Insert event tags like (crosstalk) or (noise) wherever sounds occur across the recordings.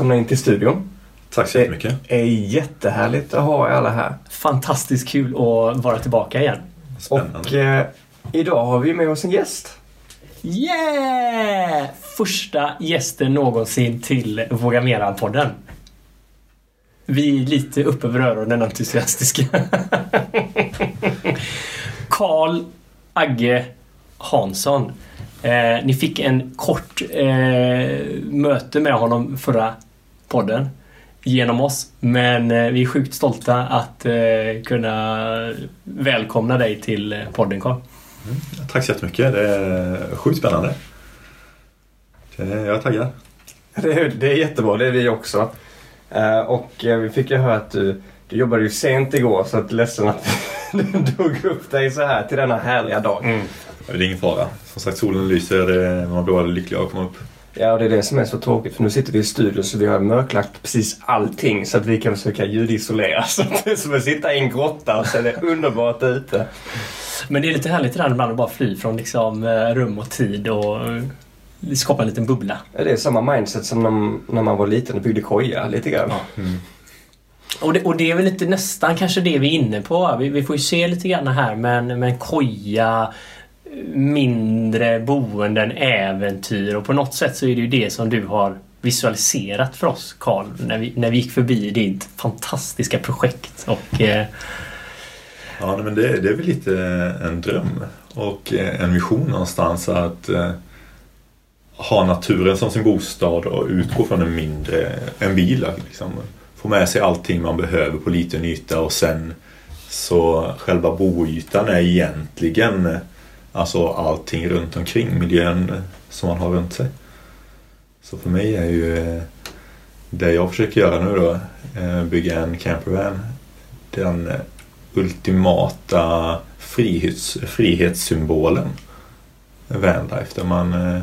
Välkomna in till studion. Tack så jättemycket. Det är jättehärligt att ha er alla här. Fantastiskt kul att vara tillbaka igen. Spännande. Och eh, idag har vi med oss en gäst. Yeah! Första gästen någonsin till Våga Mera-podden. Vi är lite upp över öronen entusiastiska. (laughs) Karl Agge Hansson. Eh, ni fick en kort eh, möte med honom förra podden genom oss. Men eh, vi är sjukt stolta att eh, kunna välkomna dig till eh, podden Karl. Tack så jättemycket. Det är sjukt spännande. Jag är taggad. Det är, det är jättebra, det är vi också. Och vi fick ju höra att du, du jobbade ju sent igår så att ledsen att (laughs) du drog upp dig så här till denna härliga dag. Det är ingen fara. Som sagt, solen lyser. det- Man blir bara lycklig av att komma upp. Ja, och det är det som är så tråkigt för nu sitter vi i studion så vi har mörklagt precis allting så att vi kan försöka ljudisolera. (laughs) Så att det är som att sitta i en grotta och så är det underbart ute. Men det är lite härligt det där ibland att bara fly från liksom, eh, rum och tid och eh, skapa en liten bubbla. Ja, Det är samma mindset som när, när man var liten och byggde koja lite grann. Och det, och det är väl lite nästan kanske det vi är inne på. Vi, vi får ju se lite grann här men, men koja, mindre boenden, äventyr och på något sätt så är det ju det som du har visualiserat för oss Karl när vi, när vi gick förbi ditt fantastiska projekt. Och, eh, Ja, men det, det är väl lite en dröm och eh, en vision någonstans att eh, ha naturen som sin bostad och utgå från en mindre, en bil. Liksom. Få med sig allting man behöver på liten yta och sen så själva boytan är egentligen eh, alltså allting runt omkring miljön som man har runt sig. Så för mig är ju eh, det jag försöker göra nu då, eh, bygga en campervan, den ultimata frihets, frihetssymbolen. Vanlife där man, eh,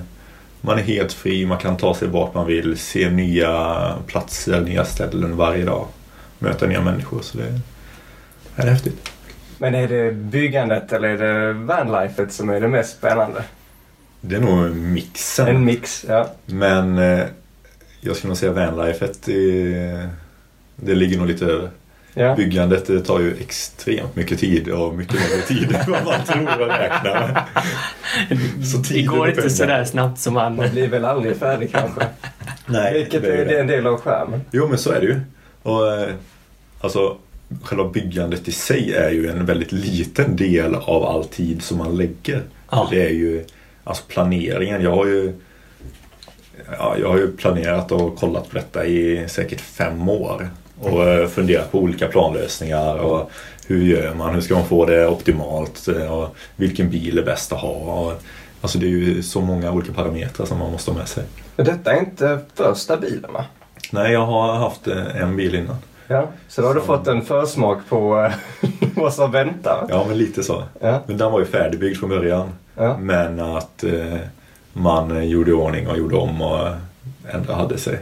man är helt fri, man kan ta sig vart man vill, se nya platser, nya ställen varje dag. Möta nya människor. Så det är häftigt. Men är det byggandet eller är det vanlifet som är det mest spännande? Det är nog mixen. En mix, ja. Men eh, jag skulle nog säga vanlifet, det, det ligger nog lite över. ja. Byggandet det tar ju extremt mycket tid och mycket längre tid (laughs) än vad man tror och räknar. (laughs) Så det går inte sådär snabbt som man... Man blir väl aldrig färdig kanske. Nej, Vilket är det är det. en del av skärmen. Jo men så är det ju. Och, eh, alltså, själva byggandet i sig är ju en väldigt liten del av all tid som man lägger. Ja. Det är ju alltså planeringen. Jag har ju ja, jag har ju planerat och kollat på detta i säkert fem år. Och eh, funderat på olika planlösningar och hur gör man? Hur ska man få det optimalt? Eh, Och vilken bil är bäst att ha? Alltså det är ju så många olika parametrar som man måste ha med sig. Detta är inte första bilen va? Nej, jag har haft eh, en bil innan. Ja. Så då har du fått en försmak på eh, (laughs) vad som väntar. Ja, men lite så. Ja. Men den var ju färdigbyggd från början. Ja. Men att eh, man eh, gjorde i ordning och gjorde om och ändå hade sig.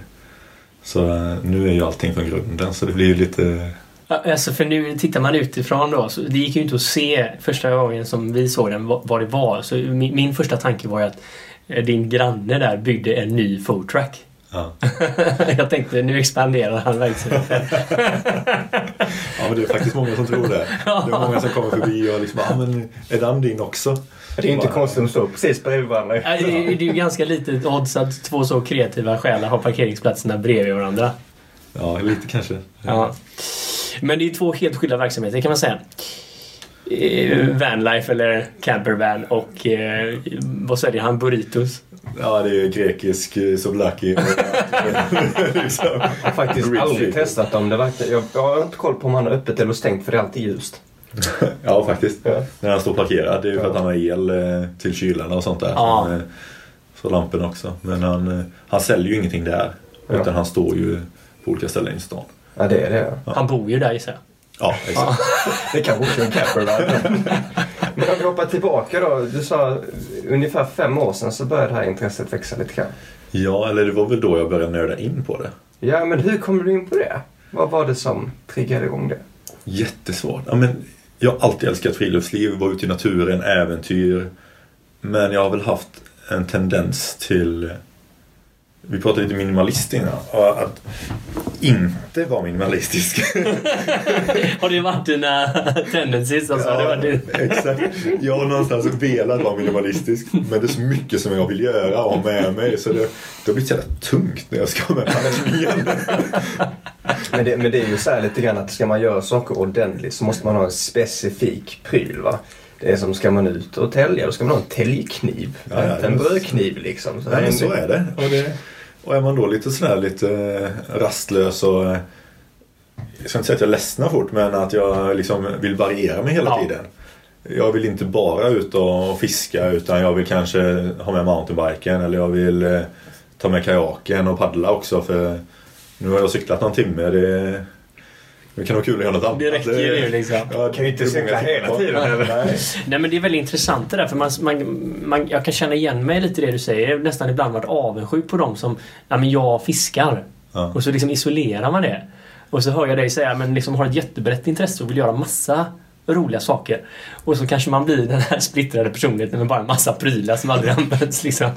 Så eh, nu är ju allting från grunden så det blir ju lite... Ja, Alltså för nu tittar man utifrån då, så det gick ju inte att se första gången som vi såg den vad, det var. Så min, min första tanke var ju att eh, din granne där byggde en ny foodtruck. Ja. (laughs) Jag tänkte nu expanderar han verksamheten. (laughs) ja, men det är faktiskt många som tror det. (laughs) Det är många som kommer förbi och liksom ja men är den din också? Det är inte konstigt att de står precis bredvid varandra. Nej, Det är det är ju ganska litet odds att två så kreativa själar har parkeringsplatserna bredvid varandra. Ja, lite kanske. Ja. Men det är två helt skilda verksamheter kan man säga. Eh, Vanlife eller campervan och eh, vad säljer han? Burritos? Ja, det är ju grekisk eh, souvlaki. (laughs) liksom. Jag har faktiskt Real aldrig street. testat dem. Det verkar, jag, jag har inte koll på om han har öppet eller stängt för det är alltid ljust. (laughs) Ja, faktiskt. Ja. När han står parkerad. Det är ju för att han har el eh, till kylarna och sånt där. Ja. Eh, Så lamporna också. Men han, han säljer ju ingenting där. Ja. Utan han står ju på olika ställen i stan. Ja, det är det. ja. Han bor ju där gissar jag. Ja, exakt. (laughs) Det kan också en campervan. (laughs) Men om vi hoppar tillbaka då. Du sa ungefär fem år sedan så började det här intresset växa lite grann. Ja, eller det var väl då jag började nörda in på det. Ja, men hur kom du in på det? Vad var det som triggade igång det? Jättesvårt. Ja, men jag har alltid älskat friluftsliv, vara ute i naturen, äventyr. Men jag har väl haft en tendens till vi pratade lite minimalistiskt innan. Att inte vara minimalistisk. (laughs) Har det varit dina tendencies? Alltså, har det varit din... exakt. Jag har någonstans velat vara minimalistisk. Men det är så mycket som jag vill göra och ha med mig. Så det, det har blivit så jävla tungt när jag ska ha med pandemien. Men det, men det är ju så här lite grann att ska man göra saker ordentligt så måste man ha en specifik pryl. Va? Det är som ska man ut och tälja, då ska man ha en täljkniv. Ja, ja, inte en det- brödkniv liksom. Så Ja, men en- så är det. Och, det. Och är man då lite sådär lite eh, rastlös och eh, jag ska inte säga att jag ledsnar fort men att jag liksom vill variera mig hela Ja. tiden. Jag vill inte bara ut och fiska utan jag vill kanske ha med mountainbiken eller jag vill eh, ta med kajaken och paddla också för nu har jag cyklat någon timme. Det, det kan vara kul att göra något annat. Det räcker ju nu, liksom. Ja, Kan ju inte cykla hela tiden? Nej. Nej men det är väldigt intressant det där för man, man, man, jag kan känna igen mig lite i det du säger. Jag har nästan ibland varit avundsjuk på dem som, ja men jag fiskar. Ja. Och så liksom isolerar man det. Och så hör jag dig säga, men liksom har ett jättebrett intresse och vill göra massa roliga saker. Och så kanske man blir den här splittrade personligheten med bara en massa prylar som aldrig (laughs) används liksom.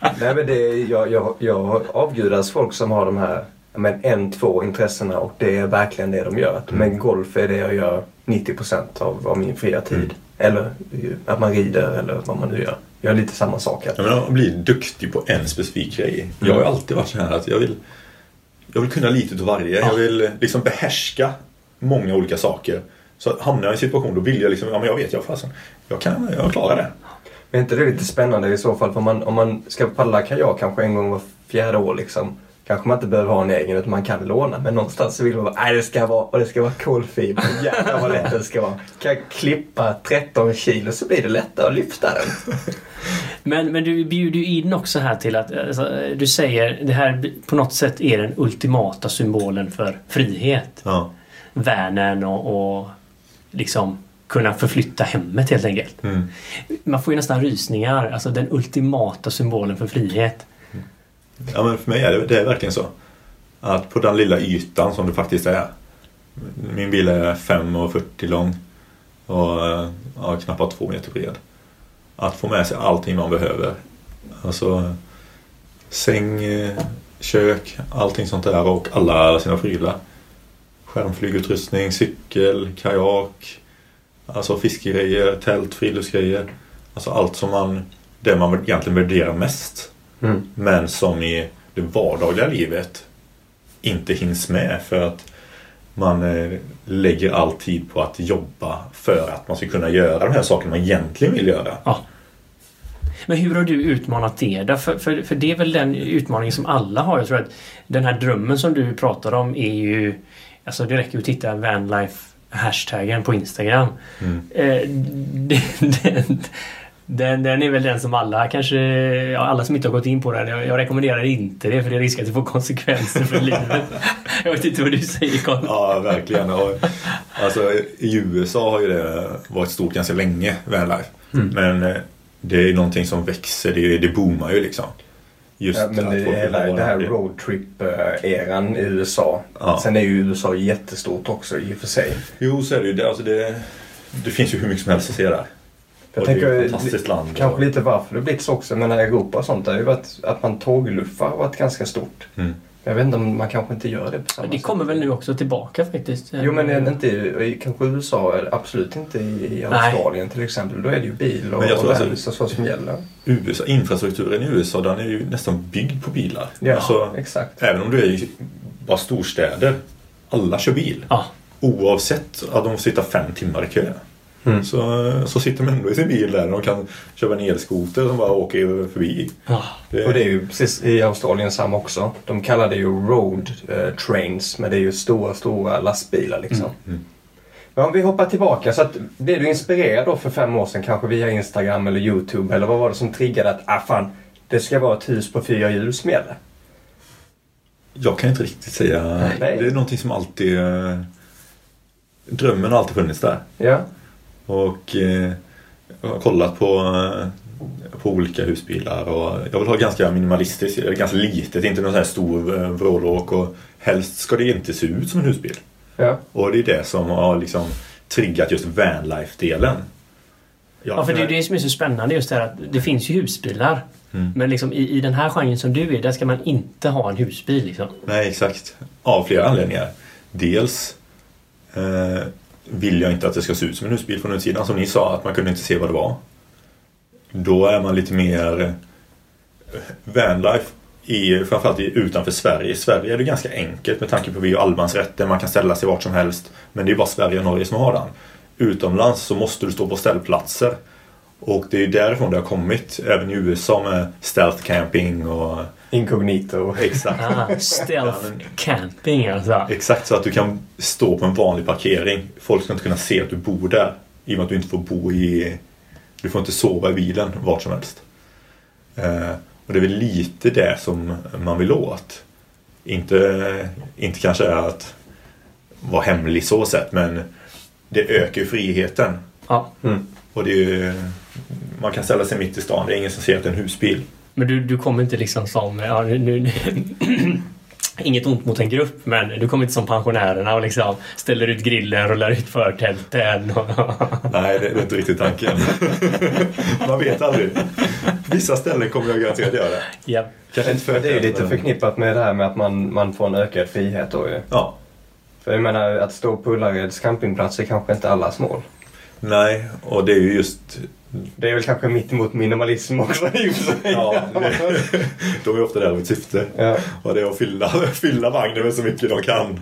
Nej men det jag, jag, jag avgudas folk som har de här men en, två intressena och det är verkligen det de gör. Men golf är det jag gör 90% av, av min fria tid. Mm. Eller att man rider eller vad man nu gör. Jag gör lite samma sak här. Jag menar, att bli duktig på en specifik grej. Jag har ju alltid varit så här att jag vill, jag vill kunna lite utav varje. Jag vill liksom behärska många olika saker. Så hamnar jag i en situation då vill jag liksom, ja men jag vet, jag fasen, jag kan, jag klarar det. Men är inte det lite spännande i så fall? För man, om man ska paddla kajak kanske en gång var fjärde år liksom. Kanske man inte behöver ha en egen utan man kan låna. Men någonstans så vill man bara, nej det ska vara, och det ska vara kolfiber. Jävlar vad lätt det ska vara. Kan jag klippa 13 kilo så blir det lättare att lyfta den. Men, men du bjuder ju in också här till att alltså, du säger det här på något sätt är den ultimata symbolen för frihet. Ja. Värnen och, och liksom kunna förflytta hemmet helt enkelt. Mm. Man får ju nästan rysningar. Alltså den ultimata symbolen för frihet ja men för mig är det, det är verkligen så. Att på den lilla ytan som det faktiskt är. Min bil är 5,40 lång och eh, ja, knappt 2 meter bred. Att få med sig allting man behöver. Alltså säng, eh, kök, allting sånt där och alla sina prylar. Skärmflygutrustning, cykel, kajak, alltså fiskegrejer, tält, friluftsgrejer. Alltså allt som man, det man egentligen värderar mest. Mm. Men som i det vardagliga livet inte hinns med för att man eh, lägger all tid på att jobba för att man ska kunna göra de här sakerna man egentligen vill göra. Ja. Men hur har du utmanat det då? För, för, för det är väl den utmaningen som alla har. Jag tror att den här drömmen som du pratar om är ju... Alltså det räcker ju att titta vanlife hashtaggen på Instagram. Mm. Eh, (laughs) den, den, den, är väl den som alla kanske... Ja, alla som inte har gått in på den. Jag, jag rekommenderar inte det för det är risk att det får konsekvenser för livet. (laughs) Jag vet inte vad du säger Carl. Ja, verkligen. Och, alltså, I USA har ju det varit stort ganska länge, vanlife. Men eh, det är ju någonting som växer, det, det boomar ju liksom. Just Ja, men det ha det här roadtrip-eran i USA. Ja. Sen är ju USA jättestort också i och för sig. Jo, så är det ju. Det, alltså, det, det finns ju hur mycket som helst att se där. Jag Och det är tänker ett fantastiskt land. kanske och- lite varför det blivit så också. Men Europa och sånt, det har ju varit att man tågluffar har varit ganska stort. Mm. Jag vet inte om man kanske inte gör det på samma Det kommer väl nu också tillbaka faktiskt. Jo men inte i, kanske USA, absolut inte i, Australien till exempel. Då är det ju bil och, Men jag tror och alltså- vans och så som gäller. USA, infrastrukturen i USA den är ju nästan byggd på bilar. Ja, Alltså, exakt. även om du är i bara storstäder. Alla kör bil. Ja. Oavsett att de sitter fem timmar i kö. Mm. Så, så sitter de ändå i sin bil där. De kan köpa en elskoter som bara åker förbi. Ja. Det, Och det är ju precis i Australien samma också. De kallar det ju road eh, trains men det är ju stora, stora lastbilar liksom. Mm. Men om vi hoppar tillbaka så att blev du inspirerad då för fem år sedan kanske via Instagram eller Youtube eller vad var det som triggade att ah fan, det ska vara ett hus på fyra hjul som gäller? Jag kan inte riktigt säga. Nej. Det är någonting som alltid... eh, Drömmen har alltid funnits där. Ja. Och eh, jag har kollat på, eh, på olika husbilar och jag vill ha ganska minimalistiskt, ganska litet, inte någon sån här stor eh, vrålåk och helst ska det inte se ut som en husbil. Ja. Och det är det som har liksom triggat just vanlife-delen. Ja, för det är det som är så spännande just det här att det finns ju husbilar. Mm. Men liksom i, i den här genren som du är, där ska man inte ha en husbil. Liksom. Nej, exakt. Av flera anledningar. Dels eh, vill jag inte att det ska se ut som en husbil från utsidan. Som ni sa, att man kunde inte se vad det var. Då är man lite mer eh, vanlife i, framförallt i, utanför Sverige. I Sverige är det ganska enkelt med tanke på att vi har allemansrätten. Man kan ställa sig vart som helst. Men det är bara Sverige och Norge som har den. Utomlands så måste du stå på ställplatser. Och det är därifrån det har kommit. Även i USA med stealth camping och Incognito. exakt. Ah, stealth camping alltså. Exakt så att du kan stå på en vanlig parkering. Folk ska inte kunna se att du bor där. I och med att du inte får bo i... Du får inte sova i bilen vart som helst. Eh, och det är väl lite det som man vill åt. Inte, inte kanske att vara hemlig så sett men det ökar ju friheten. Ja. Mm. Och det är ju, man kan ställa sig mitt i stan. Det är ingen som ser att det är en husbil. Men du, du kommer inte liksom som... Ja, nu, nu, (clears throat) inget ont mot en grupp, men du kommer inte som pensionärerna och liksom ställer ut grillen, rullar ut förtälten. Och, (laughs) Nej, det, det är inte riktigt tanken. (laughs) man vet aldrig. Vissa ställen kommer jag garanterat göra det. ja. Kanske inte för Det är ju lite förknippat med det här med att man, man får en ökad frihet då ju. Ja. För jag menar, att stå på Ullareds campingplats är kanske inte allas mål. Nej, och det är ju just... Det är väl kanske mitt emot minimalism också i och för sig. Ja, det, de är ofta där med syfte. Ja. Och det är att fylla, fylla vagnen med så mycket de kan.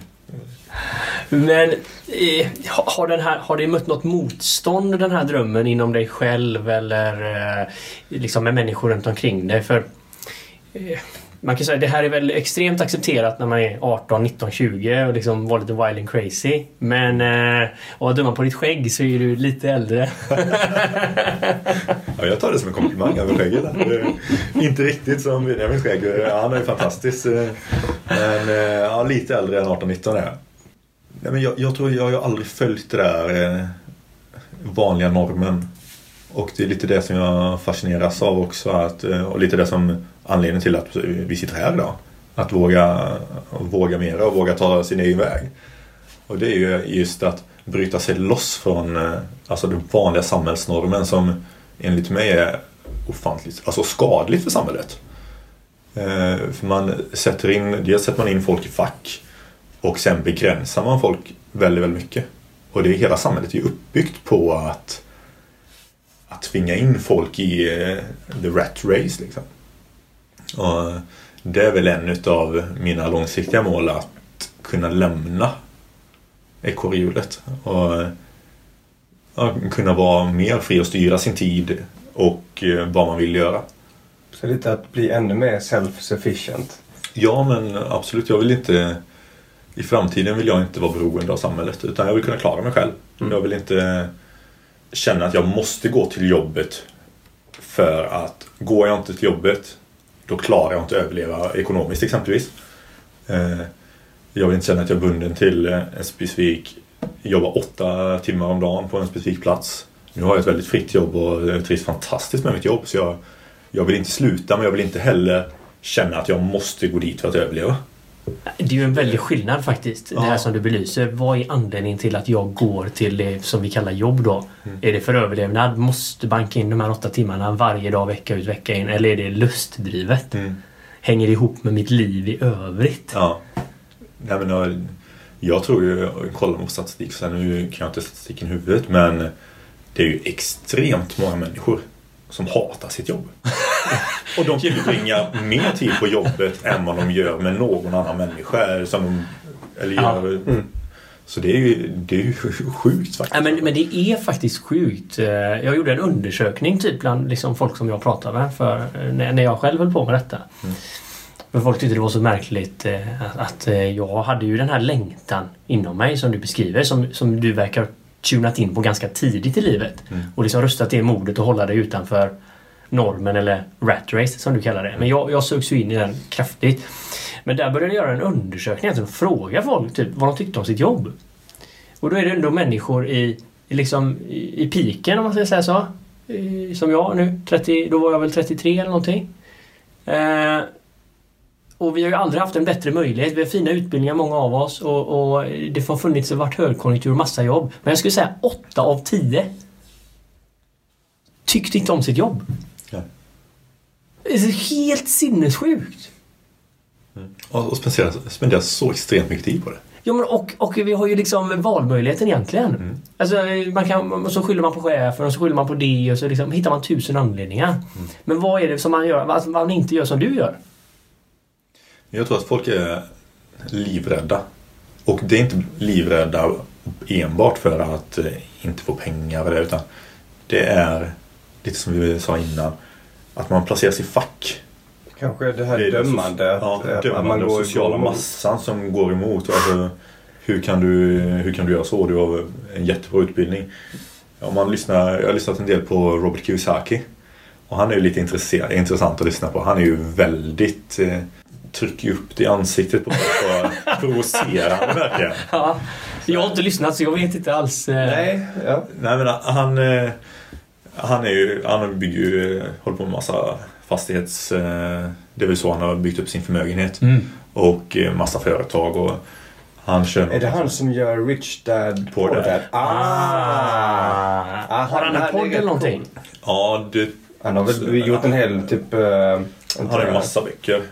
Men eh, har, har den här, har det mött något motstånd den här drömmen inom dig själv eller eh, liksom med människor runt omkring dig? För eh, man kan säga det här är väl extremt accepterat när man är 18, 19, 20 och liksom var lite wild and crazy. Men eh, och att döma på ditt skägg så är du lite äldre. (laughs) Ja, jag tar det som en komplimang över skägget. Inte riktigt som Benjamins skägg. Han är fantastisk. Eh, men eh, ja, lite äldre än 18-19 är jag. Men jag. Jag tror jag har ju aldrig följt det där eh, vanliga normen. Och det är lite det som jag fascineras av också. Att, eh, och lite det som anledningen till att vi sitter här idag. Att våga, våga mera och våga ta sin egen väg. Och det är ju just att bryta sig loss från eh, alltså den vanliga samhällsnormen som enligt mig är ofantligt alltså skadligt för samhället. Eh, för man sätter in, dels sätter man in folk i fack och sen begränsar man folk väldigt, väldigt mycket. Och det är hela samhället är ju uppbyggt på att, att tvinga in folk i eh, the rat race. Liksom. Och det är väl en av mina långsiktiga mål att kunna lämna ekorrhjulet och kunna vara mer fri och styra sin tid och eh, vad man vill göra. Så lite att bli ännu mer self-sufficient. Ja, men absolut. Jag vill inte... I framtiden vill jag inte vara beroende av samhället utan jag vill kunna klara mig själv. Jag vill inte känna att jag måste gå till jobbet för att går jag inte till jobbet då klarar jag inte att överleva ekonomiskt exempelvis. Eh, jag vill inte känna att jag är bunden till eh, en specifik jobba åtta timmar om dagen på en specifik plats. Nu har jag ett väldigt fritt jobb och jag trivs fantastiskt med mitt jobb så jag, jag vill inte sluta men jag vill inte heller känna att jag måste gå dit för att överleva. Det är ju en väldig skillnad faktiskt. Det här Ja. som du belyser. Vad är anledningen till att jag går till det som vi kallar jobb då? Mm. Är det för överlevnad? Måste banka in de här åtta timmarna varje dag, vecka ut, vecka in? Eller är det lustdrivet? Mm. Hänger det ihop med mitt liv i övrigt? Ja. Nej, men jag, jag tror ju, kollar man på statistik, här, nu kan jag inte statistiken i huvudet, men det är ju extremt många människor som hatar sitt jobb. Och de tillbringar mer tid på jobbet än vad de gör med någon annan människa. Som de, eller Ja. gör, Så det är ju, det är ju sjukt faktiskt. Ja, men, men det är faktiskt sjukt. Eh, Jag gjorde en undersökning typ bland liksom folk som jag pratade med för, eh, när när jag själv höll på med detta. För folk tyckte det var så märkligt eh, att, att jag hade ju den här längtan inom mig som du beskriver som, som du verkar tunat in på ganska tidigt i livet. Och liksom röstat det modet att hålla dig utanför normen eller rat race som du kallar det. Men jag, jag sögs ju in i den kraftigt. Men där började jag göra en undersökning alltså, fråga folk typ, vad de tyckte om sitt jobb. Och då är det ändå människor i, i, liksom, i, i piken om man ska säga så. I, som jag nu. 30, då var jag väl 33 eller någonting. Eh, och vi har ju aldrig haft en bättre möjlighet. Vi har fina utbildningar många av oss och, och det har funnits och varit högkonjunktur och massa jobb. Men jag skulle säga 8 av 10 tyckte inte om sitt jobb. Ja. Det är helt sinnessjukt. Och, och spenderar, spenderar så extremt mycket tid på det. Ja, men och, och vi har ju liksom valmöjligheten egentligen. Mm. Alltså, man kan, så skyller man på chefen och så skyller man på det och så liksom hittar man tusen anledningar. Mm. Men vad är det som man gör, vad man inte gör som du gör? Jag tror att folk är livrädda. Och det är inte livrädda enbart för att eh, inte få pengar eller det, utan det är lite som vi sa innan. Att man placeras i fack. Kanske det här Det dömande. att- ja, att dömande och går- sociala går- massan som går emot. Alltså, hur, kan du, hur kan du göra så? Du har en jättebra utbildning. Om man lyssnar, jag har lyssnat en del på Robert Kiyosaki. Och han är ju lite intressant att lyssna på. Han är ju väldigt... Eh, trycker upp det i ansiktet på folk och (laughs) provocerande verkligen. Ja. Jag har inte lyssnat så jag vet inte alls. eh, Nej, ja. Nej men han, eh, han är ju, han bygger ju, håller på med massa fastighets... eh, Det är väl så han har byggt upp sin förmögenhet. Mm. Och eh, massa företag och han kör... Är det han som gör Rich Dad Poor Dad? Dad? Ah! Ah. Har han en podd eller någonting? Ja, det, Han har väl gjort en hel typ... Uh, han har ju massa böcker.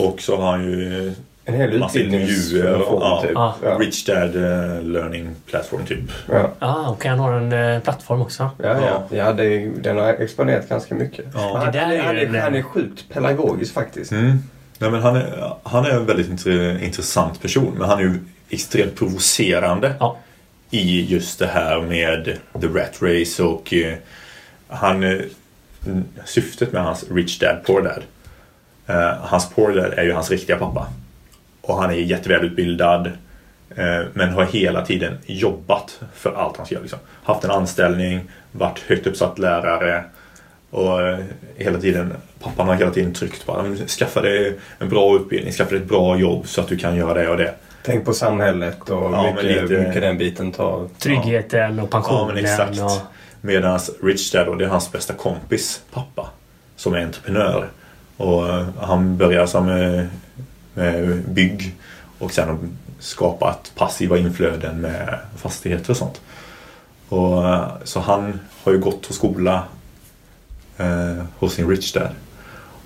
Och så har han ju En hel utbildningsfunktion ja. typ. Ah. Ja. Rich Dad eh, Learning Platform typ. Ja. Ah, och han har en eh, plattform också. Ja, ja. ja det, den har exponerat ganska mycket. Ja. Han, Det där är han, är, en- han är sjukt pedagogisk faktiskt. Mm. Nej, men han, är, han är en väldigt intre- intressant person. Men han är ju extremt provocerande. Ja. i just det här med The Rat Race och eh, han, syftet med hans Rich Dad Poor Dad. Eh, hans Dad är ju hans riktiga pappa. Och han är jättevälutbildad eh, men har hela tiden jobbat för allt han ska göra. Liksom. Haft en anställning, varit högt uppsatt lärare och eh, hela tiden, pappan har hela tiden tryckt på honom. Skaffa dig en bra utbildning, skaffa dig ett bra jobb så att du kan göra det och det. Tänk på samhället och Ja, mycket, lite- mycket den biten tar. Tryggheten och Ja, pensionen. men exakt. Och, Medan Rich Dad, då, det är hans bästa kompis pappa. Som är entreprenör. Och eh, han började som alltså med, med bygg. Och sen skapat passiva inflöden med fastigheter och sånt. Och, eh, så han har ju gått på skola eh, hos sin Rich Dad.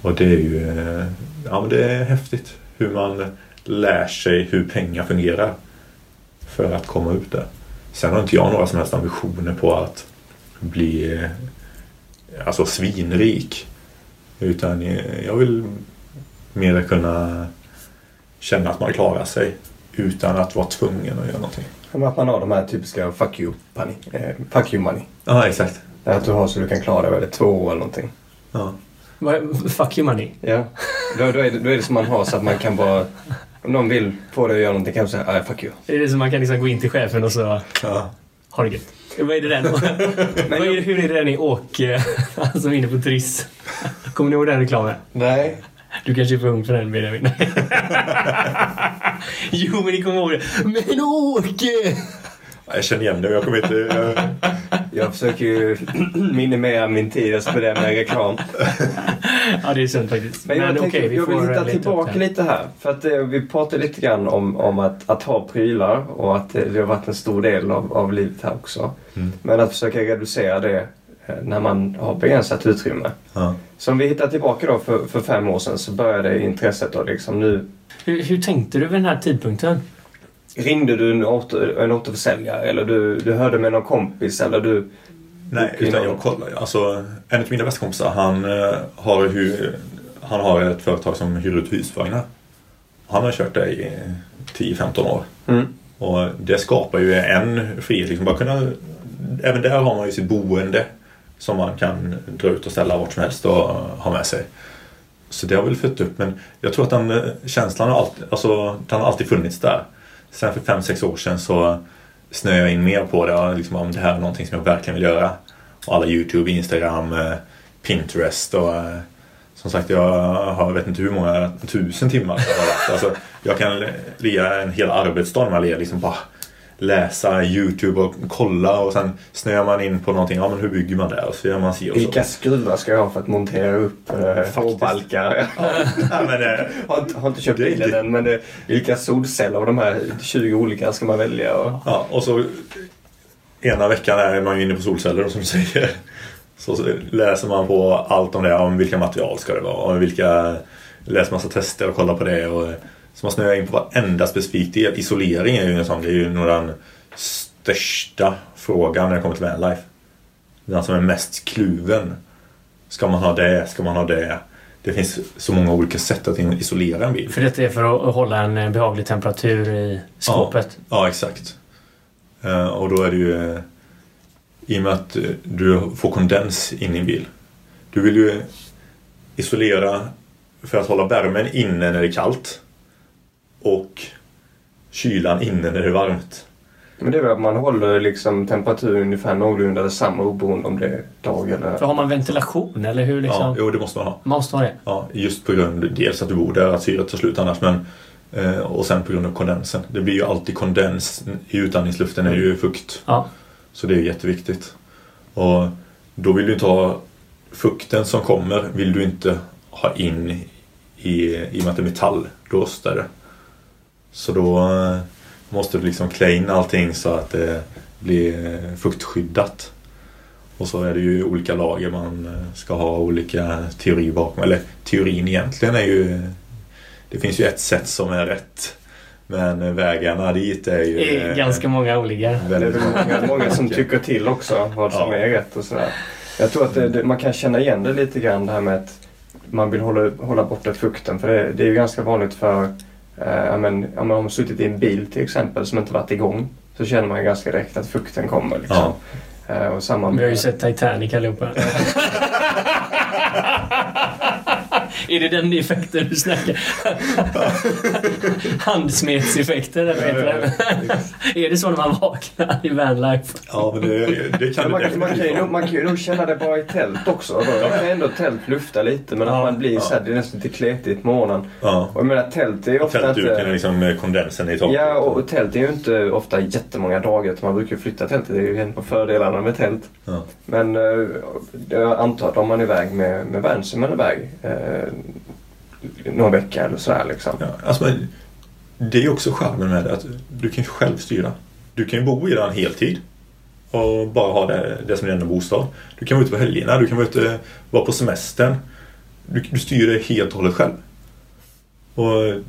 Och det är ju eh, ja, men det är häftigt hur man lär sig hur pengar fungerar. För att komma ut där. Sen har inte jag några som helst ambitioner på att bli eh, alltså svinrik. Utan jag vill mer kunna känna att man klarar sig utan att vara tvungen att göra någonting. Som att man har de här typiska fuck you money. Eh, fuck you money. Ja, exakt. Det Att du har så du kan klara dig över två år eller någonting. Ja. Vad- Fuck you money. Ja. Då, då, är det, då är det som man har så att man kan bara... Om någon vill få dig att göra någonting kan du säga ah, fuck you. Är det så man kan liksom gå in till chefen och så Ja. Ha det gött? Vad är det den? (laughs) Vad är hur är det den i åk... eh, Han (laughs) som är inne på Triss? Kommer ni ihåg den reklamen? Nej. Du kanske är för ung för den Benjamin. (laughs) jo, men ni kommer ihåg det. Men Åke! Jag känner igen det. Jag kommer inte... Jag... Jag försöker ju (clears throat) minimera min tid att spendera med reklam. (laughs) Ja, det är sunt faktiskt. Men jag, tänker, okej, vi jag vill hitta tillbaka det. lite här. För att eh, vi pratade lite grann om, om att, att ha prylar och att det, det har varit en stor del av, av livet här också. Mm. Men att försöka reducera det eh, när man har begränsat utrymme. Ja. Så om vi hittar tillbaka då för, för fem år sedan så började intresset då liksom nu. Hur, hur tänkte du vid den här tidpunkten? Ringde du en, åter, en återförsäljare eller du, du hörde med någon kompis eller du... Nej, utan jag kollar. Alltså, en av mina bästa kompisar han, eh, har hu- han har ett företag som hyr ut husvagnar. Han har kört det i 10-15 år. Mm. Och det skapar ju en frihet. Liksom bara kunna, även där har man ju sitt boende som man kan dra ut och ställa vart som helst och ha med sig. Så det har väl fött upp. Men jag tror att den eh, känslan har alltid, alltså, den har alltid funnits där. Sen för 5-6 år sedan så snöade jag in mer på det. Och liksom, om det här är någonting som jag verkligen vill göra. Och alla YouTube, Instagram, eh, Pinterest och eh, som sagt jag har jag vet inte hur många tusen timmar jag har lagt. Alltså, jag kan ligga en hel arbetsdag med att liksom bara läsa YouTube och kolla och sen snöar man in på någonting. Ja men hur bygger man det? Och så gör man si och så. Vilka skruvar ska jag ha för att montera upp eh, tvåbalkar? (laughs) Ja, men, eh, har, inte, har inte köpt bilen inte- än men det, vilka solceller av de här 20 olika ska man välja? Och, Ja, och så ena veckan är man ju inne på solceller som du säger. Så läser man på allt om det, om vilka material ska det vara och vilka... Läser massa tester och kollar på det och så man snöar in på varenda specifik del. Isolering är ju en sån, det är ju nog den största frågan när det kommer till vanlife. Den som är mest kluven. Ska man ha det? Ska man ha det? Det finns så många olika sätt att isolera en bil. För det är för att hålla en behaglig temperatur i skåpet? Ja, ja exakt. Eh, och då är det ju eh, i och med att du får kondens in i en bil. Du vill ju isolera för att hålla värmen inne när det är kallt och kylan inne när det är varmt. Men det är väl att man håller liksom temperaturen ungefär någorlunda detsamma oberoende om det är dag eller... För har man ventilation eller hur liksom? Ja, jo det måste man ha. Man måste ha det? Ja, just på grund dels att du bor där, att syret tar slut annars men eh, och sen på grund av kondensen. Det blir ju alltid kondens i utandningsluften är ju fukt. Ja. Så det är jätteviktigt. Och då vill du inte ha fukten som kommer vill du inte ha in i, i och med att det är metall. Då rostar det. Så då eh, måste du liksom klä in allting så att det blir fuktskyddat. Och så är det ju olika lager man eh, ska ha olika teorier bakom. Eller teorin egentligen är ju... Det finns ju ett sätt som är rätt. Men vägarna dit är ju... Det är ganska många olika. Det är många, många som tycker till också vad som ja. är rätt och sådär. Jag tror att det, det, man kan känna igen det lite grann det här med att man vill hålla, hålla borta fukten. För det, det är ju ganska vanligt för Eh, men, om man har suttit i en bil till exempel som inte varit igång så känner man ju ganska direkt att fukten kommer. Liksom. Ja. Eh, och samma. Vi har ju sett Titanic allihopa. (laughs) Är det den effekten du snackar? (laughs) (laughs) Handsmetseffekten eller vad heter det? (laughs) Är det så när man vaknar i vanlife? Ja, men det, det kan man, man, kan ju man kan ju nog känna det bra i tält också. Då kan ändå tält lufta lite men ja, att man blir ja. så här, det är nästan lite kletigt på morgonen. Ja. Och jag menar tält är ju ofta Tältduken inte... liksom kondensen i taket. Ja, och tält är ju inte ofta jättemånga dagar. Man brukar ju flytta tältet. Det är ju en av fördelarna med tält. Ja. Men eh, jag antar att om man är iväg med, med van så är man iväg. Eh, någon vecka eller sådär liksom. Ja, alltså, det är också charmen med det att du kan ju själv styra. Du kan ju bo i den heltid och bara ha det, det som din enda bostad. Du kan vara ute på helgerna, du kan vara ute vara på semestern. Du, du styr det helt och hållet själv. Och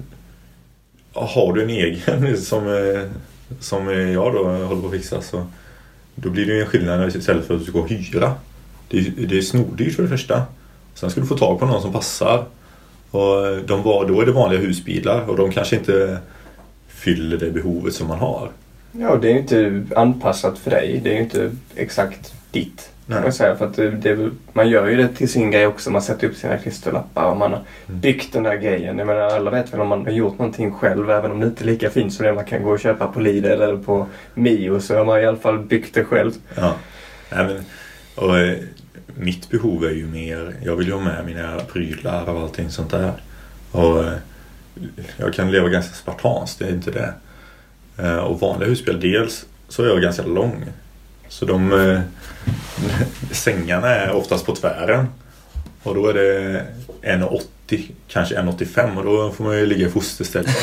har du en egen (laughs) som, eh, som jag då håller på att fixa så då blir det ju en skillnad istället för att du ska hyra. Det är, det är snordyrt för det första. Sen ska du få tag på någon som passar. Och de var, då är det vanliga husbilar och de kanske inte fyller det behovet som man har. Ja, det är ju inte anpassat för dig. Det är ju inte exakt ditt. Kan man, säga. För att det, man gör ju det till sin grej också. Man sätter upp sina klisterlappar och man har mm. byggt den där grejen. Jag menar, alla vet väl om man har gjort någonting själv även om det inte är lika fint som det man kan gå och köpa på Lidl eller på Mio så har man i alla fall byggt det själv. Ja, men, och eh, mitt behov är ju mer, jag vill ju ha med mina prylar och allting sånt där. Och eh, jag kan leva ganska spartanskt, det är inte det. Eh, och vanliga husbil, dels så är jag ganska lång. Så de eh, (laughs) sängarna är oftast på tvären. Och då är det 1,80 kanske 1,85 och då får man ju ligga i fosterställning.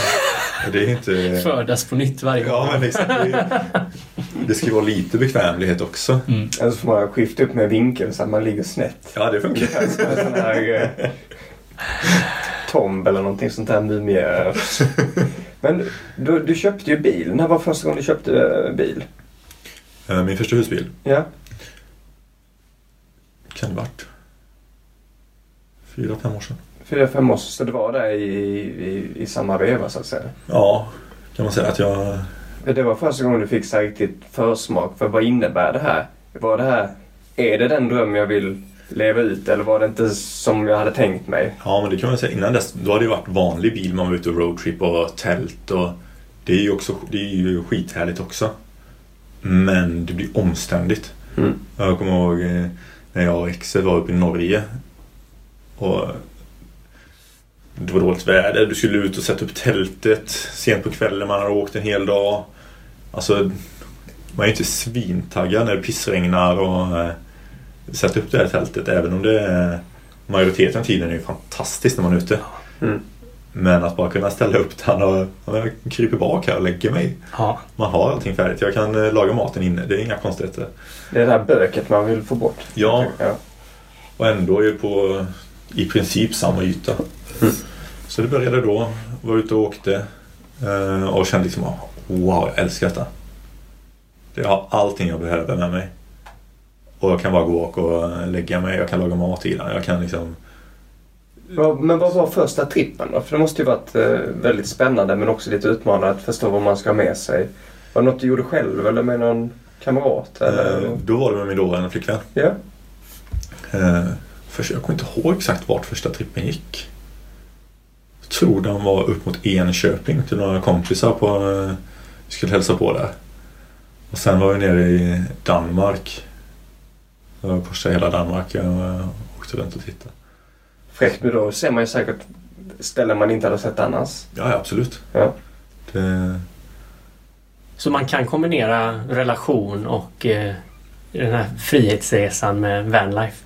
(laughs) Det är inte... Födas på nytt varje gång. Ja, men exakt. Det, det ska vara lite bekvämlighet också. Mm. Eller så får man skifta upp med vinkeln så att man ligger snett. Ja, det funkar. Som en sån här eh, tomb eller någonting sånt där mumie. Men du, du köpte ju bil. När var första gången du köpte eh, bil? Eh, min första husbil? Ja. Kan det varit? Fyra, fem år sedan. Fyra, fem år. Så det var där i, i, i samma veva så att säga? Ja, kan man säga att jag... Det var första gången du fick så riktigt försmak för vad innebär det här? Var det här... Är det den dröm jag vill leva ut eller var det inte som jag hade tänkt mig? Ja, men det kan man säga. Innan dess då hade det varit vanlig bil. Man var ute och roadtrip och tält och det är ju, också, det är ju skithärligt också. Men det blir omständigt. Mm. Jag kommer ihåg eh, när jag och exet var uppe i Norge. Och det var dåligt väder. Du skulle ut och sätta upp tältet sent på kvällen. Man hade åkt en hel dag. Alltså, man är inte svintaggad när det pissregnar och äh, sätta upp det här tältet. Även om det är majoriteten av tiden är ju fantastiskt när man är ute. Mm. Men att bara kunna ställa upp den och jag kryper bak här och lägger mig. Ja. Man har allting färdigt. Jag kan eh, laga maten inne. Det är inga konstigheter. Det är det där böket man vill få bort. Ja. ja. Och ändå är på i princip samma yta. Mm. Så det började då. Var ute och åkte. eh, Och kände liksom wow, jag älskar detta. Jag har allting jag behöver med mig. Och jag kan bara gå och och lägga mig. Jag kan laga mat i den. Jag kan liksom... Men vad var första trippen då? För det måste ju varit eh, väldigt spännande men också lite utmanande att förstå vad man ska ha med sig. Var det något du gjorde själv eller med någon kamrat? Eller? eh, Då var det med min dåvarande flickvän. Ja. Först, jag kommer inte ihåg exakt vart första trippen gick. Jag tror den var upp mot Enköping till några kompisar på... eh, Vi skulle hälsa på där. Och sen var vi nere i Danmark. Jag korsade hela Danmark. Jag eh, åkte runt och tittade. Fräckt men då ser man ju säkert ställen man inte hade sett annars. Ja, ja, absolut. Ja. Det, Så man kan kombinera relation och eh, den här frihetsresan med vanlife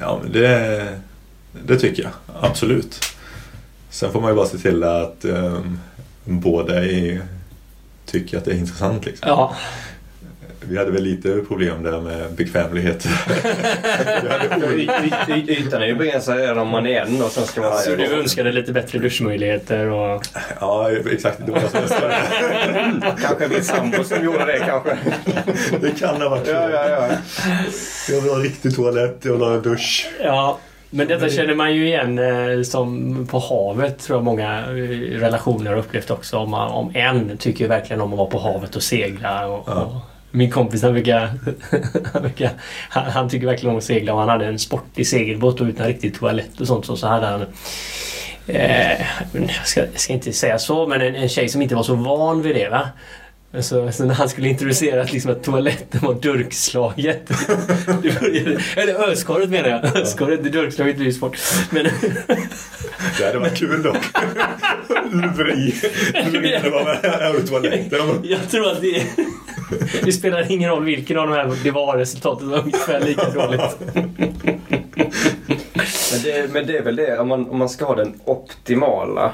ja, men det, det tycker jag. Absolut. Sen får man ju bara se till att um, båda är, tycker att det är intressant. Liksom. Ja, vi hade väl lite problem där med bekvämlighet. Ytan är ju begränsad redan om man är en och sen ska man... så du önskade lite bättre duschmöjligheter och... ja, exakt. Det, var så Kanske min sambo som gjorde det kanske. det kan ha varit så. Ja, ja, ja. Jag vill ha riktig toalett, jag vill ha en dusch. Ja, men detta känner man ju igen eh, som på havet tror jag många eh, relationer har upplevt också. Om, man, om en tycker verkligen om att vara på havet och segla. Och, Ja. och min kompis han, brukar, han, brukar, han, han tycker verkligen om att segla och han hade en sportig segelbåt och utan riktig toalett och sånt. Så, så hade han Eh, jag, ska, jag ska inte säga så, men en, en tjej som inte var så van vid det. Va? Så, så när han skulle introducera att, liksom, att toaletten var durkslaget. (laughs) det började, eller öskorret menar jag. Öskorret, det durkslaget blir ju svårt. Men, Det hade varit kul dock. Lura i. Lura i det var med här ur toaletten. jag tror att det, det spelar ingen roll vilken av de här det var. Resultatet var ungefär lika dåligt. Men det, men det är väl det, om man, om man ska ha den optimala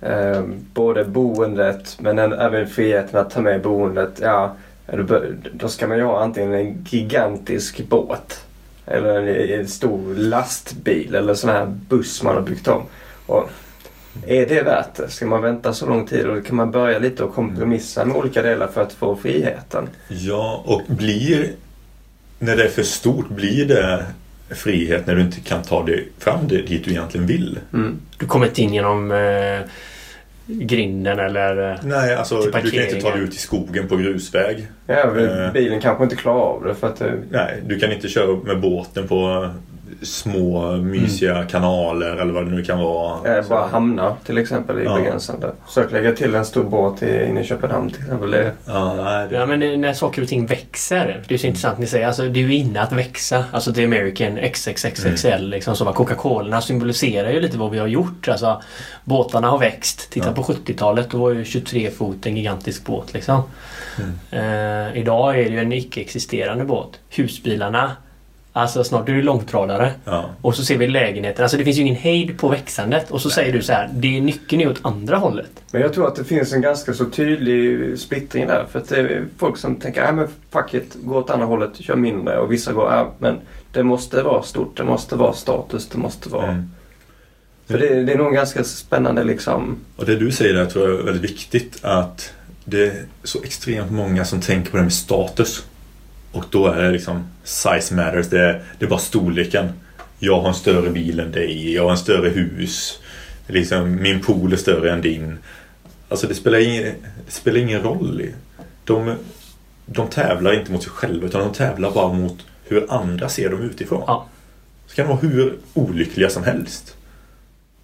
eh, både boendet men en, även friheten att ta med boendet. Ja, då, ska man ju ha antingen en gigantisk båt eller en, en stor lastbil eller sån här buss man har byggt om. Och är det värt det? Ska man vänta så lång tid? Och kan man börja lite och kompromissa med olika delar för att få friheten? Ja, och blir... När det är för stort, blir det frihet när du inte kan ta dig fram det dit du egentligen vill? Mm. Du kommer inte in genom eh, grinden eller... eh, Nej, alltså du kan inte ta dig ut i skogen på grusväg. Ja, Eh. bilen kanske inte klarar av det för att det, Nej, du kan inte köra med båten på små mysiga kanaler eller vad det nu kan vara. Eh, bara hamna till exempel i Ja. begränsande. Försök lägga till en stor båt i- inne i Köpenhamn till exempel. Det, Ja, nej, det... Ja men när saker och ting växer. Det är så intressant ni säger. Alltså, det är ju inne att växa. Alltså the American XXXXL. Liksom, så, va? Coca-Cola symboliserar ju lite vad vi har gjort. Alltså, båtarna har växt. Titta Ja. på 70-talet. Då var ju 23 fot en gigantisk båt. Liksom. Mm. Eh, idag är det ju en icke-existerande båt. Husbilarna. Alltså snart är det långtradare. Ja. Och så ser vi lägenheten. Alltså det finns ju ingen hejd på växandet. Och så säger du så här. Det är nyckeln är åt andra hållet. men jag tror att det finns en ganska så tydlig splittring där. För att det är folk som tänker att men fuck it, gå åt andra hållet, kör mindre. Och vissa går, ja men det måste vara stort, det måste vara status, det måste vara... Mm. För det, det är nog ganska spännande liksom. Och det du säger där tror jag är väldigt viktigt att det är så extremt många som tänker på det med status. Och då är det liksom size matters. Det är, det är bara storleken. Jag har en större bil än dig. Jag har en större hus. Liksom, min pool är större än din. Alltså det spelar ingen, det spelar ingen roll. De, de tävlar inte mot sig själva utan de tävlar bara mot hur andra ser dem utifrån. Ja. Så kan de vara hur olyckliga som helst.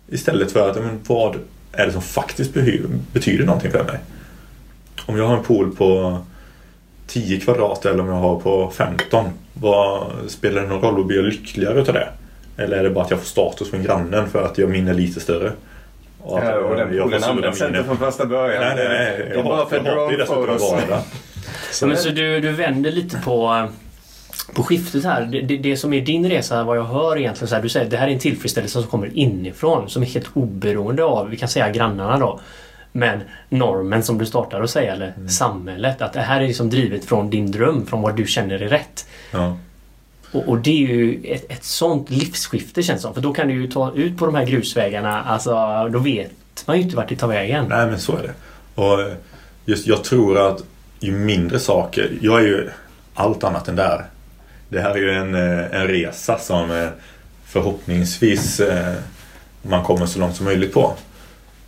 Istället för att, men vad är det som faktiskt betyder, betyder någonting för mig? Om jag har en pool på 10 kvadrat eller om jag har på 15. Vad, spelar det någon roll? Blir jag lyckligare utav det? Eller är det bara att jag får status från grannen för att jag min är lite större? Och, att Ja, och den jag poolen används inte från första början. Nej, nej, nej. Det är Jag bara för jag drone dessutom att photos. Så, men, så du, du vänder lite på på skiftet här, det, det, det som är din resa, vad jag hör egentligen, så här, du säger att det här är en tillfredsställelse som kommer inifrån, som är helt oberoende av, vi kan säga grannarna då, men normen som du startar att säga, eller Mm. samhället. Att det här är liksom drivet från din dröm, från vad du känner är rätt. Ja. Och, och det är ju ett, ett sånt livsskifte känns det som. För då kan du ju ta ut på de här grusvägarna, alltså då vet man ju inte vart det tar vägen. Nej men så är det. Och just jag tror att ju mindre saker, jag är ju allt annat än där. Det här är ju en, eh, en resa som eh, förhoppningsvis eh, man kommer så långt som möjligt på.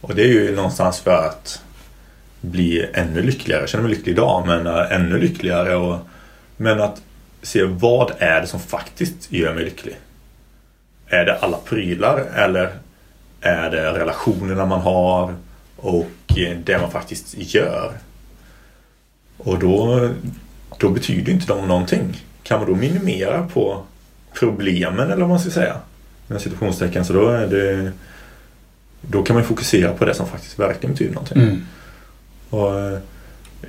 Och det är ju någonstans för att bli ännu lyckligare. Jag känner mig lycklig idag men eh, ännu lyckligare. Och, men att se vad är det som faktiskt gör mig lycklig? Är det alla prylar eller är det relationerna man har och det man faktiskt gör? Och då, då betyder inte de någonting. Kan man då minimera på problemen eller vad man ska säga? Med situationstecken så då är det då kan man fokusera på det som faktiskt verkligen betyder någonting. Mm. Och eh,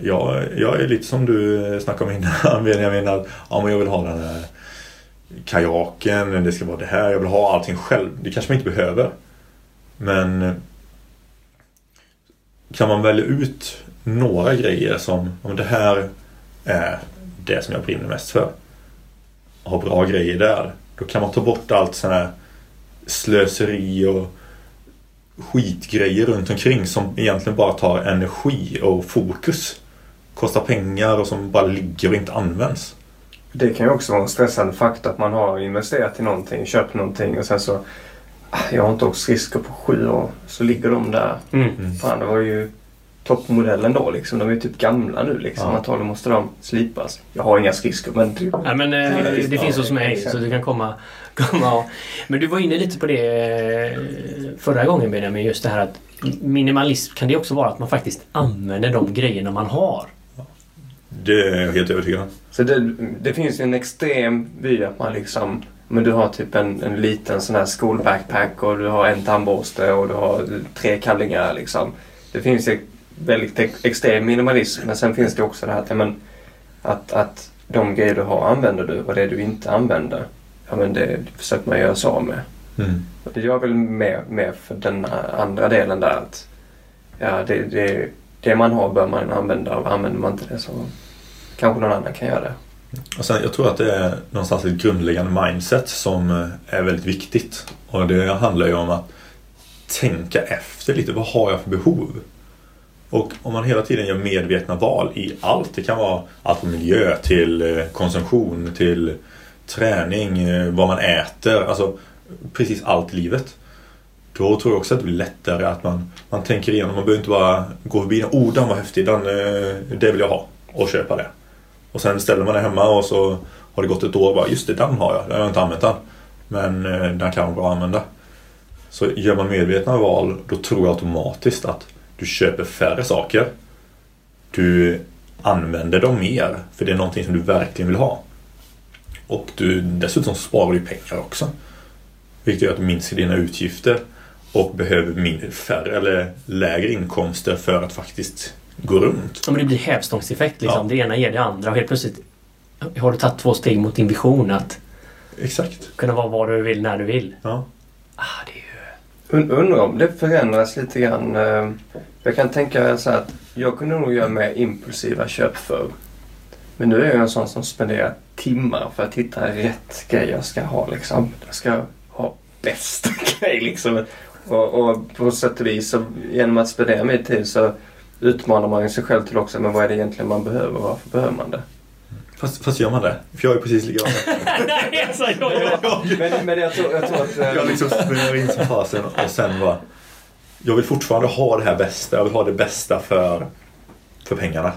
jag, jag är lite som du snackade om innan (laughs) Benjamin att ja, men jag vill ha den här kajaken, det ska vara det här, jag vill ha allting själv. Det kanske man inte behöver. Men eh, kan man välja ut några grejer som om det här är det som jag brinner mest för. Ha bra grejer där. Då kan man ta bort allt sån här slöseri och skitgrejer runt omkring som egentligen bara tar energi och fokus. Kostar pengar och som bara ligger och inte används. Det kan ju också vara en stressande faktor att man har investerat i någonting, köpt någonting och sen så "Ah, jag har inte åkt skridskor på sju år. Så ligger de där. Mm. Fan, det var ju toppmodellen då liksom. De är ju typ gamla nu liksom. Ja. Antagligen måste de slipas. Jag har inga skridskor men typ. Ja, men eh, det, det finns hos mig så du kan komma, (laughs) och, Men du var inne lite på det eh, förra gången Benjamin, just det här att minimalism kan det också vara att man faktiskt använder de grejerna man har. Det är jag helt övertygad om. Så det, det finns ju en extrem vy att man liksom men du har typ en, en liten sån här skolbackpack och du har en tandborste och du har tre kallingar liksom. Det finns ju väldigt ex- extrem minimalism men sen finns det också det här att, ja, men, att, att de grejer du har använder du och det du inte använder, ja men det försöker man göra sig av med. Mm. Det gör väl mer, mer för den andra delen där att ja, det, det, det man har bör man använda och använder man inte det så kanske någon annan kan göra det. Och sen, jag tror att det är någonstans ett grundläggande mindset som eh, är väldigt viktigt. Och det handlar ju om att tänka efter lite. Vad har jag för behov? Och om man hela tiden gör medvetna val i allt. Det kan vara allt från miljö till eh, konsumtion till träning, eh, vad man äter. Alltså precis allt i livet. Då tror jag också att det blir lättare att man, man tänker igenom. Man behöver inte bara gå förbi den. Oh, den var häftig. Den, eh, det vill jag ha. Och köpa det. Och sen ställer man det hemma och så har det gått ett år och bara just det, den har jag. Jag har inte använt den. Men eh, den kan vara bra att använda. Så gör man medvetna val då tror jag automatiskt att du köper färre saker. Du använder dem mer för det är någonting som du verkligen vill ha. Och du, dessutom sparar du pengar också. Vilket gör att du minskar dina utgifter och behöver mindre, färre eller lägre inkomster för att faktiskt gå runt. Ja, men det blir hävstångseffekt liksom. Ja. Det ena ger det andra och helt plötsligt har du tagit två steg mot din vision att Exakt. kunna vara var du vill när du vill. Ja. Ah, det är ju... Und- Undrar om det förändras lite grann. eh, Jag kan tänka så här att jag kunde nog göra mer impulsiva köp förr. Men nu är jag en sån som spenderar timmar för att hitta rätt grej jag ska ha liksom. Jag ska ha bäst (laughs) grej liksom. Och, och på sätt och vis så genom att spendera mer tid så utmanar man sig själv till också. Men vad är det egentligen man behöver och varför behöver man det? Fast, fast gör man det? För jag är precis likadan. Nej, (laughs) alltså, jag, jag, Men, men jag, tror, jag tror att... eh, Jag liksom springer in som fasen och sen bara... Jag vill fortfarande ha det här bästa. Jag vill ha det bästa för, för pengarna.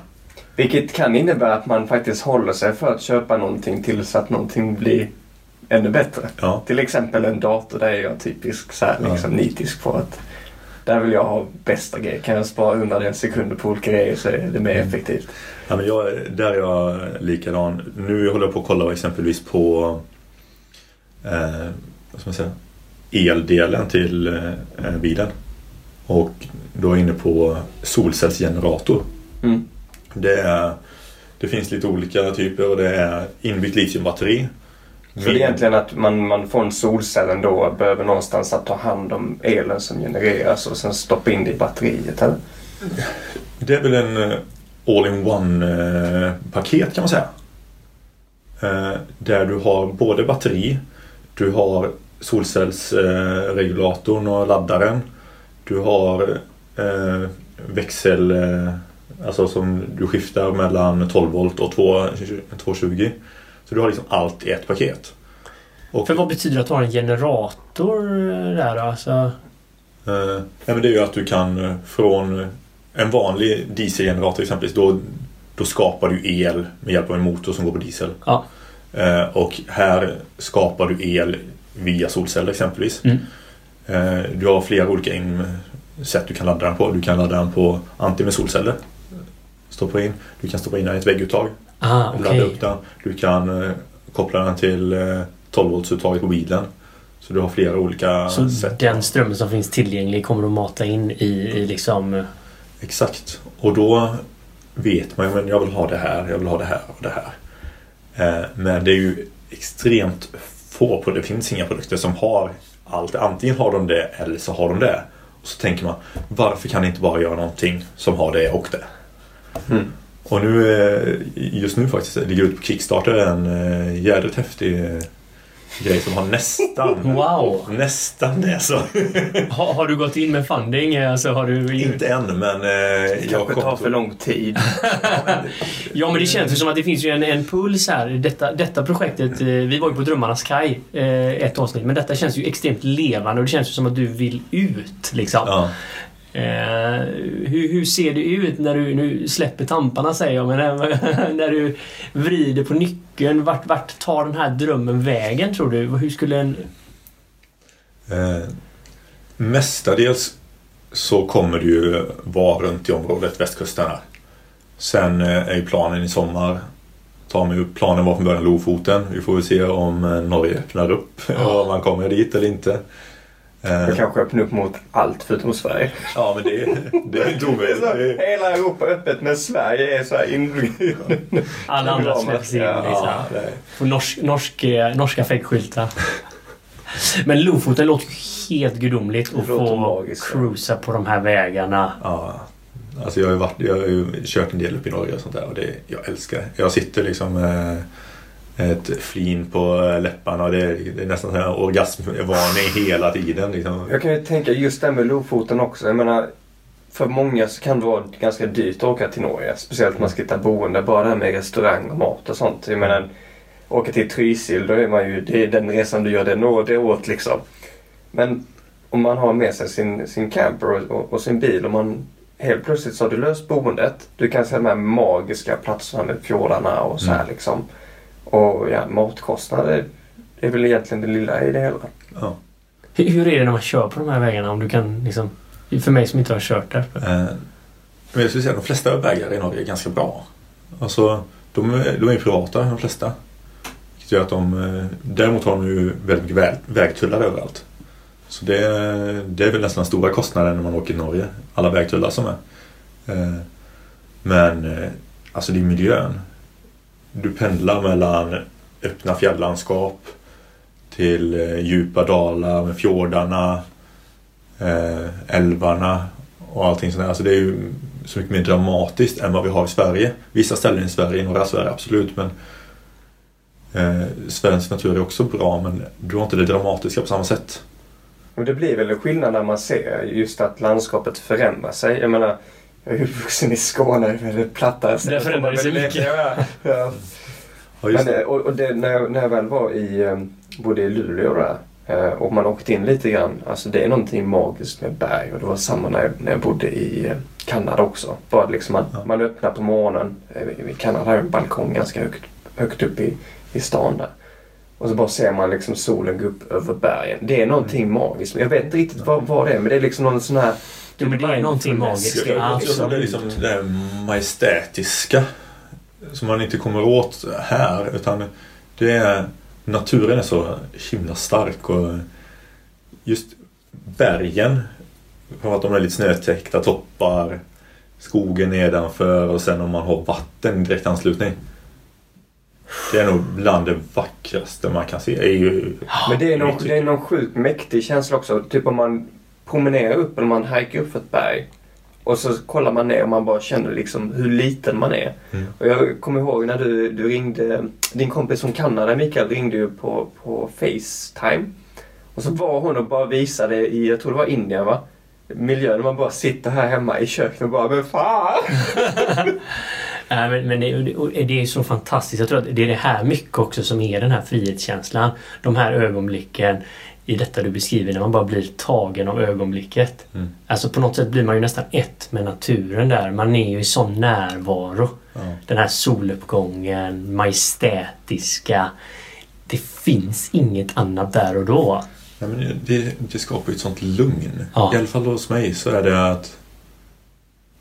Vilket kan innebära att man faktiskt håller sig för att köpa någonting tills att någonting blir ännu bättre. Ja. Till exempel en dator, där är jag typisk så här, Ja. liksom, nitisk på att där vill jag ha bästa grejer. Kan jag spara hundradels sekunder på olika grejer så är det mer Mm. effektivt. ja men jag, där är jag likadan. Nu håller jag på att kolla exempelvis på eh, vad ska man säga, eldelen till eh, bilen. Och då är jag inne på solcellsgenerator. Mm. Det är, det finns lite olika typer och det är inbyggt litiumbatteri. Så det är egentligen att man, man från solcellen då behöver någonstans att ta hand om elen som genereras och sen stoppa in det i batteriet eller? Det är väl en eh, all-in-one eh, paket kan man säga. Eh, Där du har både batteri, du har solcellsregulatorn och laddaren. Du har växel, alltså som du skiftar mellan 12 volt och 2 220. Så du har liksom allt i ett paket. Och, För vad betyder det att ha en generator där? Alltså, eh, men det är ju att du kan eh, från en vanlig dieselgenerator exempelvis, då, då skapar du el med hjälp av en motor som går på diesel. ja. Eh, och här skapar du el via solceller exempelvis. Mm. Eh, du har flera olika sätt du kan ladda den på. Du kan ladda den på antingen med solceller. Stoppa in. Du kan stoppa in den i ett vägguttag. Ah, Ladda okej. upp den. Du kan eh, koppla den till eh, 12 voltsuttaget på bilen. Så du har flera olika Så sätt. den strömmen som finns tillgänglig kommer du mata in i, i liksom... Exakt. Och då vet man ju jag vill ha det här, jag vill ha det här och det här. Eh, men det är ju extremt få produkter. Det finns inga produkter som har allt. Antingen har de det eller så har de det. Och så tänker man varför kan ni inte bara göra någonting som har det och det? Mm. Och nu, eh, just nu faktiskt, ligger ut på Kickstarter en eh, jädrigt häftig eh, grej som har nästan, (laughs) Wow! nästan det så. Har, har du gått in med funding? Alltså, har du... Inte än men eh, Det jag kanske tar för lång tid. (laughs) Ja men det känns ju som att det finns ju en, en puls här. Detta, detta projektet, eh, vi var ju på Drömmarnas kaj eh, ett avsnitt, men detta känns ju extremt levande och det känns ju som att du vill ut liksom. Ja. Eh, hur, hur ser det ut när du nu släpper tamparna säger jag, men när, (laughs) när du vrider på nyckeln? Vart, vart tar den här drömmen vägen tror du? Hur skulle en... Eh, mestadels så kommer det ju vara runt i området, västkusten här. Sen eh, är ju planen i sommar. Tar mig upp. Planen var från början Lofoten. Vi får väl se om eh, Norge öppnar upp. Ja. (laughs) om man kommer dit eller inte. Jag Eh, kanske öppnar upp mot allt förutom Sverige. ja men det, det är inte omöjligt. Så, Det är- hela Europa är öppet men Sverige är så här inbjuden. Alla andra släpps in ja, liksom. Ja, norsk, norsk, eh, norska fäggskyltar. Men Lofoten låter ju helt gudomligt att få magiskt, ja. cruisa på de här vägarna. Ja, alltså jag har ju varit, jag har ju kört en del upp i Norge och sånt där och det, jag älskar det. Jag sitter liksom med ett flin på läpparna och det är, det är nästan här orgasmvarning hela tiden. Liksom. Jag kan ju tänka just det med Lofoten också. Jag menar, för många så kan det vara ganska dyrt att åka till Norge. Speciellt om man ska hitta boende. Bara det här med restaurang och mat och sånt. Jag menar, åka till Trysil, då är man ju, det är den resan du gör det, nå- det åt liksom. Men om man har med sig sin, sin camper och, och, och sin bil och man helt plötsligt så har du löst boendet. Du kan se de här magiska platserna med fjordarna och så här Mm. liksom. Och ja, matkostnader det är väl egentligen det lilla i det hela. Ja. Hur, hur är det när man kör på de här vägarna? Om du kan liksom... För mig som inte har kört där. Eh, Men jag skulle säga att de flesta vägar i Norge är ganska bra. Alltså, de är, de är privata de flesta. Vilket gör att de, eh, däremot har de ju väldigt mycket väg, vägtullar överallt. Så det, det är väl nästan den stora kostnaden när man åker i Norge. Alla vägtullar som är. Eh, Men eh, alltså det är miljön. Du pendlar mellan öppna fjällandskap till eh, djupa dalar med fjordarna, eh, älvarna och allting sånt där. Alltså det är ju så mycket mer dramatiskt än vad vi har i Sverige. Vissa ställen i Sverige, i norra Sverige absolut, men eh, svensk natur är också bra men du har inte det dramatiska på samma sätt. Och det blir väl en skillnad när man ser just att landskapet förändrar sig. Jag menar, jag är uppvuxen i Skåne, det är väldigt plattare. Där förändrar det sig mycket. Ja, ja. Ja, just Men, det. och, och det, när, jag, när jag väl var i, eh, både i Luleå där eh, och man åkte in lite grann. Alltså det är någonting magiskt med berg och det var samma när jag, när jag bodde i eh, Kanada också. Bara liksom man, Ja. man öppnar på morgonen. eh, I Kanada har en balkong ganska högt, högt upp i, i stan där. Och så bara ser man liksom solen gå upp över bergen. Det är någonting magiskt. Jag vet inte riktigt vad, vad det är men det är liksom någon sån här... Jo, men det är någonting magiskt. Jag- jag-. Det är liksom det där majestätiska som man inte kommer åt här utan det är naturen är så himla stark och just bergen för att de är lite snötäckta toppar skogen nedanför och sen om man har vatten i direkt anslutning. Det är nog bland det vackraste man kan se. Det är ju, Men det är, någon, det är någon sjukt mäktig känsla också. Typ om man promenerar upp eller man hikar upp för ett berg. Och så kollar man ner och man bara känner liksom hur liten man är. Mm. Och jag kommer ihåg när du, du ringde, din kompis från Kanada Mikael ringde ju på, på Facetime. Och så var hon och bara visade i, jag tror det var Indien va? Miljön man bara sitter här hemma i köket och bara men fan! (laughs) Nej, men, men det, det är så fantastiskt. Jag tror att det är det här mycket också som är den här frihetskänslan. De här ögonblicken i detta du beskriver när man bara blir tagen av ögonblicket. Mm. Alltså på något sätt blir man ju nästan ett med naturen där. Man är ju i sån närvaro. ja. Den här soluppgången, majestätiska. Det finns inget annat där och då. Nej, men det, det skapar ju ett sånt lugn. Ja. I alla fall hos mig så är det att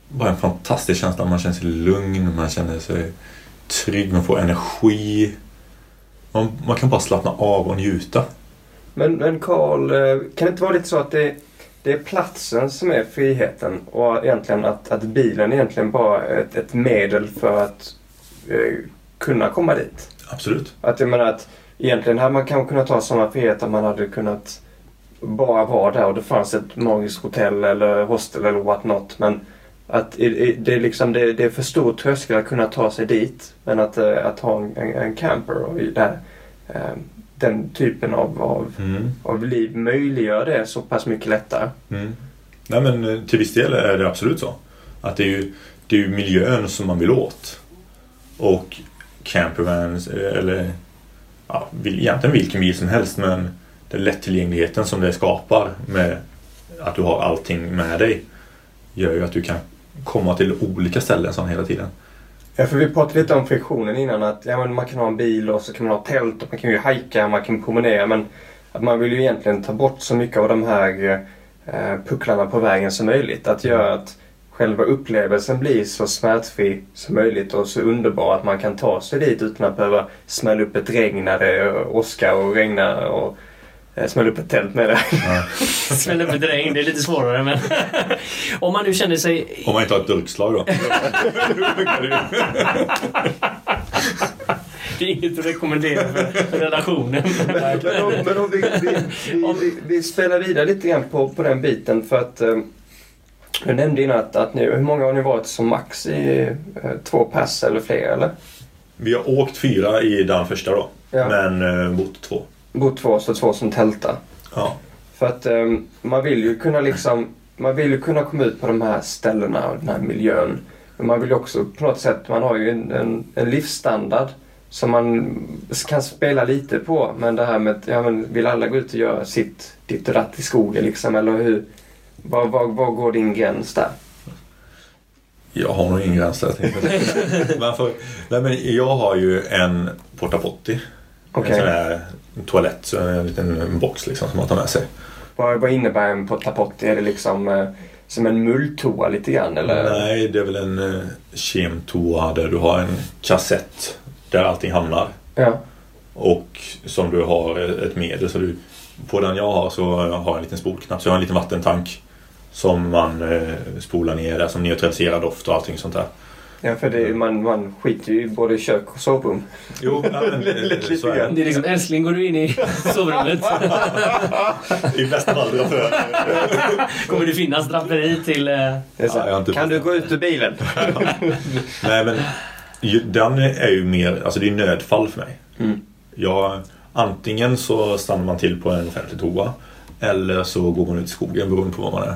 bara en fantastisk känsla. Man känner sig lugn, man känner sig trygg, man får energi. Man, man kan bara slappna av och njuta. Men, men Carl, eh, kan det inte vara lite så att det, det är platsen som är friheten och egentligen att, att bilen egentligen bara är ett, ett medel för att eh, kunna komma dit? Absolut. Att jag menar att egentligen hade man kanske kunnat ta sådana friheter man hade kunnat bara vara där och det fanns ett magiskt hotell eller hostel eller what not. Men att det är, liksom, det, är för stor tröskel att kunna ta sig dit. Men att, eh, att ha en, en, camper och där, den typen av, av, Mm. av liv möjliggör det så pass mycket lättare. Mm. Nej men eh, till viss del är det absolut så. Att det är ju, det är ju miljön som man vill åt. Och campervans eh, eller ja, egentligen vilken bil som helst men den lättillgängligheten som det skapar med att du har allting med dig gör ju att du kan komma till olika ställen sån hela tiden. Ja, för vi pratade lite om friktionen innan. Att ja, men man kan ha en bil och så kan man ha tält och man kan ju hajka, man kan promenera. Men att man vill ju egentligen ta bort så mycket av de här eh, pucklarna på vägen som möjligt. Att göra att själva upplevelsen blir så smärtfri som möjligt och så underbar att man kan ta sig dit utan att behöva smälla upp ett regn när det åskar och regnar och eh, smälla upp ett tält med det. Ja. (laughs) Smälla upp ett regn, det är lite svårare men... (laughs) Om man nu känner sig... Om man inte har ett durkslag då. (laughs) Det är inget att rekommendera för relationen. Men om, men om vi, vi, vi, vi, vi spelar vidare lite grann på, på den biten för att eh, jag nämnde innan att, att ni, hur många har ni varit som max i eh, två pass eller fler eller? Vi har åkt fyra i den första då. Ja. Men eh, bott två. Bott två så två som tältar. Ja. För att eh, man vill ju kunna liksom man vill ju kunna komma ut på de här ställena och den här miljön. Men man vill ju också på något sätt, man har ju en, en, en livsstandard som man kan spela lite på. Men det här med att, ja men vill alla gå ut och göra sitt ditt och datt i skogen liksom eller hur? Var, var, var går din gräns där? Jag har nog ingen gräns där. jag. (laughs) Nej, men jag har ju en porta potty. Okej. En sån här toalett, så en liten box liksom som man tar med sig. Vad, vad innebär en pottapotti? Är det liksom eh, som en mulltoa lite grann eller? Nej, det är väl en eh, kemtoa där du har en kassett där allting hamnar. Ja. Och som du har ett medel. Så du, på den jag har så har jag en liten spolknapp. Så jag har en liten vattentank. Som man eh, spolar ner där som neutraliserar doft och allting sånt där. Ja, för det, man, man skiter ju i både kök och sovrum. Jo, ja, men, eh, (laughs) Lite så är grann. Det är liksom, älskling går du in i (laughs) sovrummet det. (laughs) I bästa fall kommer det finnas draperi till... eh, Ja, jag har inte kan du gå ut ur bilen? Nej men den är ju mer, alltså det är nödfall för mig. Mm. Jag, antingen så stannar man till på en offentlig toa. Eller så går man ut i skogen beroende på var man är.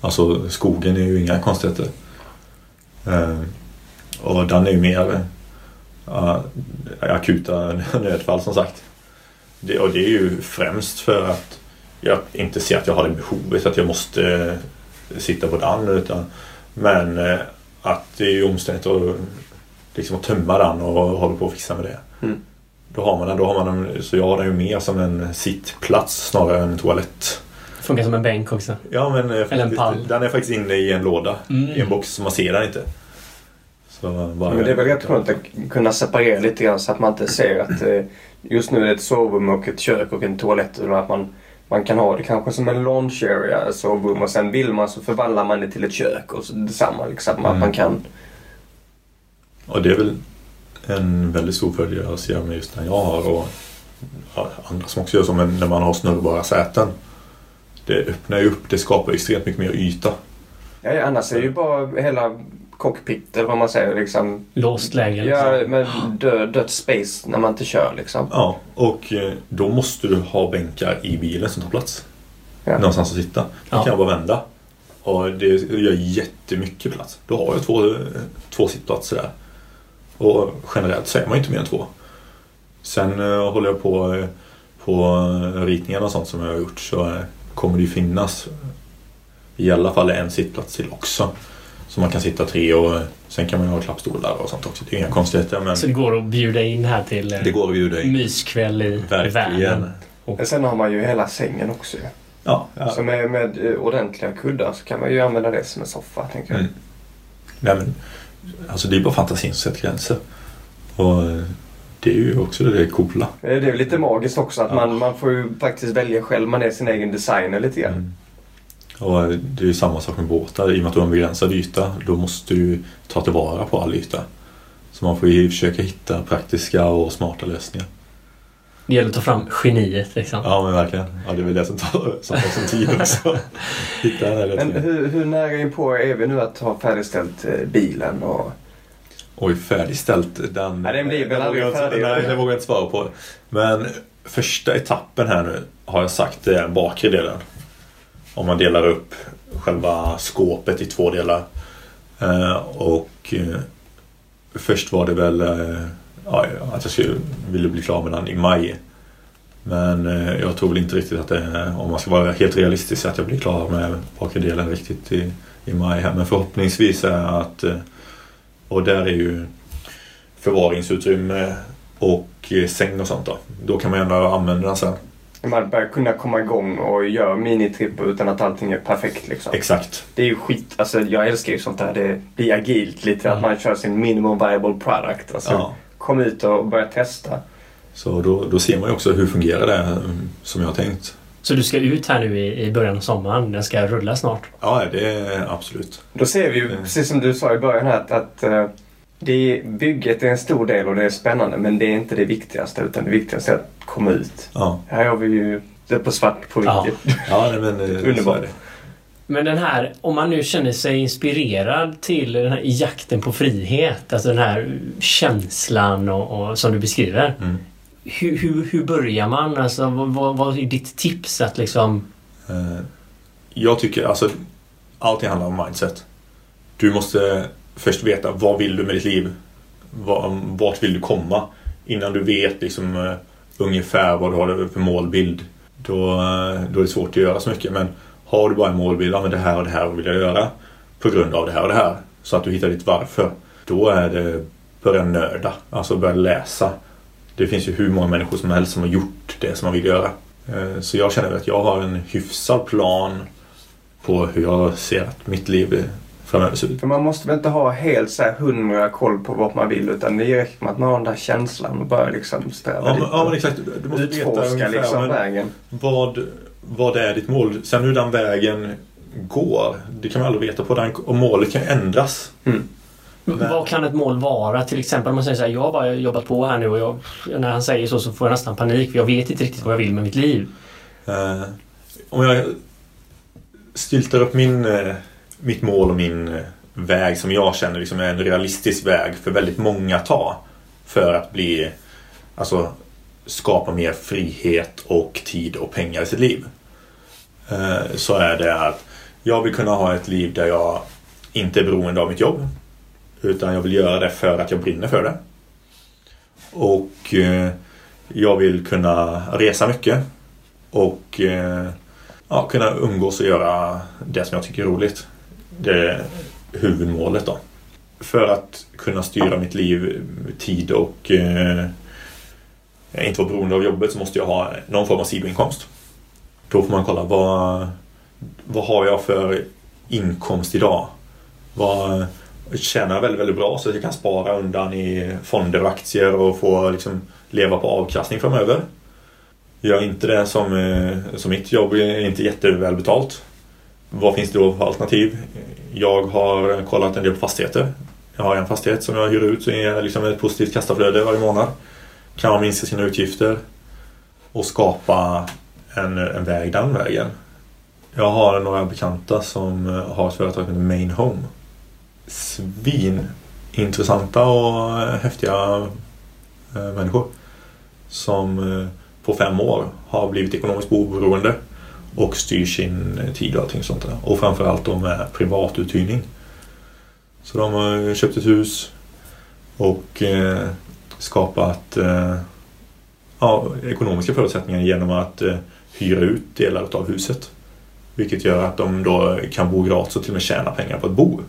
Alltså skogen är ju inga konstigheter. Och den är ju mer eh, akuta (laughs) nödfall som sagt. Det, och det är ju främst för att jag inte ser att jag har det behovet att jag måste eh, sitta på den. Utan, men eh, att det är ju omständigt att, liksom, att tömma den och hålla på och fixa med det. Mm. Då har man den, då har man den, så jag har den ju mer som en sittplats snarare än en toalett. Funkar som en bänk också. Ja men eh, Eller en pall. den är faktiskt inne i en låda. Mm. I en box så man ser den inte. Så bara, Men det är väl rätt skönt att kunna separera lite grann så att man inte ser att eh, just nu är det ett sovrum och ett kök och en toalett. Utan att man, man kan ha det kanske som en launch area, sovrum och sen vill man så förvandlar man det till ett kök och så detsamma liksom. Att Mm. man kan... Och det är väl en väldigt stor fördel jag ser med just den jag har och andra som också gör så, men när man har snurrbara säten. Det öppnar ju upp, det skapar extremt mycket mer yta. Ja, ja, annars är det ju bara hela cockpit eller vad man säger liksom. Låst läge. liksom. Ja, dö, dött space när man inte kör liksom. Ja, och eh, då måste du ha bänkar i bilen som tar plats. Ja. Någonstans att sitta. Då Ja. kan jag bara vända. Och det gör jättemycket plats. Då har jag två, två sittplatser där. Och generellt så är man inte mer än två. Sen eh, håller jag på eh, på ritningarna och sånt som jag har gjort så eh, kommer det ju finnas i alla fall en sittplats till också. Så man kan sitta tre och eh, sen kan man ju ha klappstolar och sånt också. Det är inga konstigheter men Så det går att bjuda in här till eh, det går att bjuda in. myskväll i Verkligen. världen. Men sen har man ju hela sängen också. Ja, ja. Så med, med eh, ordentliga kuddar så kan man ju använda det som en soffa tänker jag. Mm. Nej, men, alltså det är bara fantasin som sätter gränser. Och eh, det är ju också det coola. Eh, Det är ju lite magiskt också att Ja. man, man får ju faktiskt välja själv. Man är sin egen designer lite grann. Mm. Och det är samma sak med båtar. I och med att du har en begränsad yta då måste du ta tillvara på all yta. Så man får ju försöka hitta praktiska och smarta lösningar. Det gäller att ta fram geniet liksom. Ja men verkligen. Ja, det är väl det som tar, som tar sin tid också. (laughs) Hitta den här Men hur, hur nära in på är vi nu att ha färdigställt eh, bilen? Och... Oj, färdigställt. Den, Nej, den blir väl aldrig färdig. Nej, det vågar jag inte svara på. Men första etappen här nu har jag sagt det är den bakre delen. Om man delar upp själva skåpet i två delar. Eh, och eh, först var det väl eh, ja, att jag skulle, ville bli klar med den i maj. Men jag tror väl inte riktigt att det, om man ska vara helt realistisk, att jag blir klar med bakre delen riktigt i, i maj här. Men förhoppningsvis är att och där är ju förvaringsutrymme och säng och sånt då. Då kan man ändå använda den sen. Man börjar kunna komma igång och göra minitripper utan att allting är perfekt liksom. Exakt. Det är ju skit. Alltså jag älskar ju sånt där. Det blir agilt lite. Att man kör sin minimum viable product. Alltså, Ja. Kom ut och börja testa. Så då, då ser man ju också hur fungerar det mm, som jag har tänkt. Så du ska ut här nu i, i början av sommaren. Den ska rulla snart. Ja, det är absolut. Då ser vi ju, Mm. precis som du sa i början här, att, att eh, det är, bygget är en stor del och det är spännande. Men det är inte det viktigaste. Utan det viktigaste är att komma ut. Ja, Här har vi ju det på svart på Ja. vitt. ja men eh, Underbart. Men den här, om man nu känner sig inspirerad till den här jakten på frihet, alltså den här känslan och, och som du beskriver. Mm. Hur, hur, hur börjar man? Alltså, vad, vad, vad är ditt tips att liksom... Eh, Jag tycker alltså allting handlar om mindset. Du måste först veta vad vill du med ditt liv? Vart vill du komma? Innan du vet liksom eh, ungefär vad du har för målbild. Då, eh, då är det svårt att göra så mycket. Men har du bara en målbild, ja men det här och det här vill jag göra. På grund av det här och det här. Så att du hittar ditt varför. Då är det börja nörda. Alltså börja läsa. Det finns ju hur många människor som helst som har gjort det som man vill göra. Eh, så jag känner att jag har en hyfsad plan på hur jag ser att mitt liv framöver ser ut. För man måste väl inte ha helt så här hundra koll på vad man vill. Utan det räcker med att man har den där känslan och börjar liksom sträva Ja dit. men, ja, men exakt. Du måste veta ungefär liksom men vägen. vad, vad är ditt mål. Sen hur den vägen går, det kan man aldrig veta på. Den, och målet kan ändras. Mm. Nej. Vad kan ett mål vara? Till exempel om man säger så här, jag har bara jobbat på här nu och jag, när han säger så så får jag nästan panik för jag vet inte riktigt vad jag vill med mitt liv. Eh, om jag styltar upp min, eh, mitt mål och min eh, väg som jag känner liksom är en realistisk väg för väldigt många att ta. För att bli, alltså skapa mer frihet och tid och pengar i sitt liv. Eh, så är det att jag vill kunna ha ett liv där jag inte är beroende av mitt jobb. Utan jag vill göra det för att jag brinner för det. Och eh, jag vill kunna resa mycket. Och ja, kunna umgås och göra det som jag tycker är roligt. Det är huvudmålet då. För att kunna styra mitt liv, tid och eh, inte vara beroende av jobbet så måste jag ha någon form av sidoinkomst. Då får man kolla vad, vad har jag för inkomst idag? Vad tjänar jag väldigt, väldigt bra så att jag kan spara undan i fonder och aktier och få liksom leva på avkastning framöver. Gör inte det som, eh, som mitt jobb är inte jättevälbetalt. Vad finns det då för alternativ? Jag har kollat en del på fastigheter. Jag har en fastighet som jag hyr ut så är liksom ett positivt kassaflöde varje månad. Kan man minska sina utgifter och skapa en, en väg den vägen. Jag har några bekanta som har ett företag som heter Main Home. Svin intressanta och häftiga eh, människor. Som eh, på fem år har blivit ekonomiskt oberoende och styr sin tid och allting sånt där. Och framförallt då med privatuthyrning. Så de har köpt ett hus och eh, skapat eh, ja, ekonomiska förutsättningar genom att eh, hyra ut delar av huset. Vilket gör att de då kan bo gratis och till och med tjäna pengar på att bo.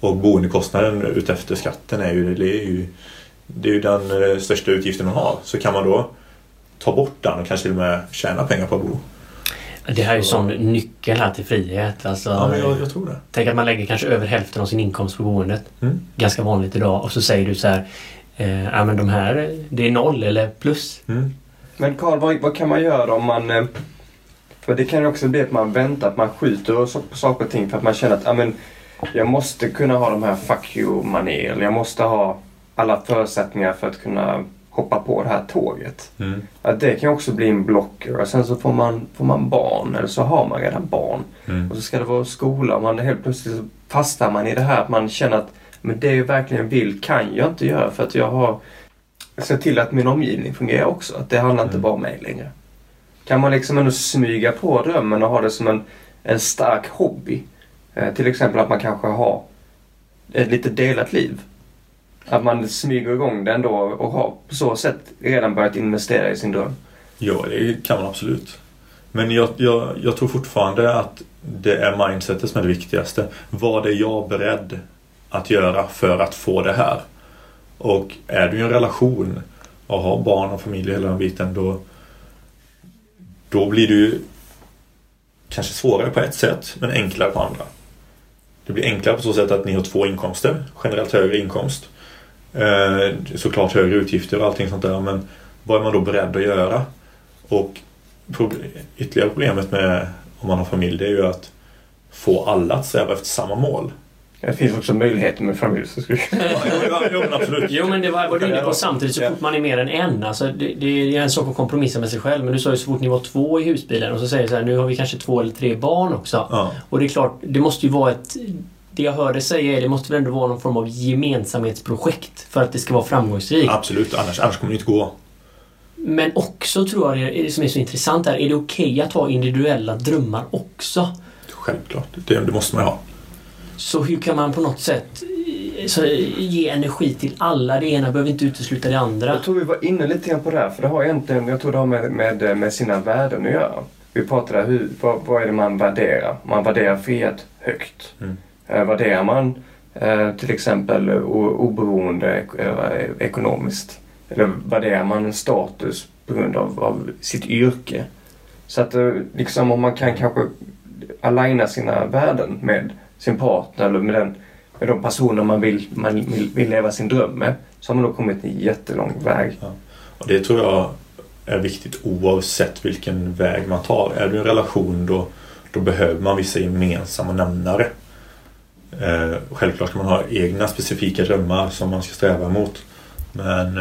Och boendekostnaden utefter skatten är ju, det är ju, det är ju den eh, största utgiften man har. Så kan man då ta bort den och kanske till och med tjäna pengar på att bo. Det här är ju sån nyckel här till frihet. Alltså, Ja, men jag, jag tror det. Tänk att man lägger kanske över hälften av sin inkomst på boendet. Mm. Ganska vanligt idag. Och så säger du så här. Eh, ja men de här, det är noll eller plus. Mm. Men Karl, vad, vad kan man göra om man... eh, För det kan ju också bli att man väntar, att man skjuter så- på saker och ting för att man känner att ja, men, jag måste kunna ha de här fuck you-manér. Eller jag måste ha alla förutsättningar för att kunna hoppa på det här tåget. Mm. Att det kan också bli en blocker. Och sen så får man, får man barn, eller så har man redan barn. Mm. Och så ska det vara skola och man helt plötsligt så fastnar man i det här att man känner att men det jag verkligen vill kan jag inte göra för att jag har sett till att min omgivning fungerar också. Att det handlar inte Mm. bara om mig längre. Kan man liksom ändå smyga på drömmen och ha det som en, en stark hobby? Eh, till exempel att man kanske har ett lite delat liv. Att man smyger igång den då och har på så sätt redan börjat investera i sin dröm. Ja, det kan man absolut. Men jag, jag, jag tror fortfarande att det är mindsetet som är det viktigaste. Vad är jag beredd att göra för att få det här? Och är du i en relation och har barn och familj och hela den biten då, då blir du kanske svårare på ett sätt men enklare på andra. Det blir enklare på så sätt att ni har två inkomster, generellt högre inkomst. Eh, såklart högre utgifter och allting sånt där men vad är man då beredd att göra? Och ytterligare problemet med om man har familj det är ju att få alla att sträva efter samma mål. Det finns också möjligheter med familj. Så skulle... Ja, jo, men absolut. Jo men det var, var du inne på samtidigt så fort man är mer än en. Alltså, det, det är en sak att kompromissa med sig själv. Men du sa ju så fort ni var två i husbilen och så säger du så här, nu har vi kanske två eller tre barn också. Ja, Och det är klart, det måste ju vara ett... Det jag hörde säga är det måste väl ändå vara någon form av gemensamhetsprojekt för att det ska vara framgångsrikt. absolut, annars, annars kommer det inte gå. Men också tror jag det, det som är så intressant här, är det okej att ha individuella drömmar också? Självklart, det, det måste man ha. Så hur kan man på något sätt eh, så, ge energi till alla? Det ena behöver inte utesluta det andra. Jag tror vi var inne lite grann på det här, för det har egentligen, jag tror det har med, med, med sina värden att göra. Vi pratade hur, vad, vad är det man värderar? Man värderar frihet högt. Mm. Eh, värderar man eh, till exempel oberoende eh, ekonomiskt? Eller värderar man en status på grund av, av sitt yrke? Så att liksom om man kan kanske aligna sina värden med sin partner eller med, den, med de personer man vill, man vill, vill leva sin dröm med så har man då kommit en jättelång väg. Och det tror jag är viktigt oavsett vilken väg man tar. Är du i en relation då, då behöver man vissa gemensamma nämnare. Eh, självklart kan man ha egna specifika drömmar som man ska sträva mot. Men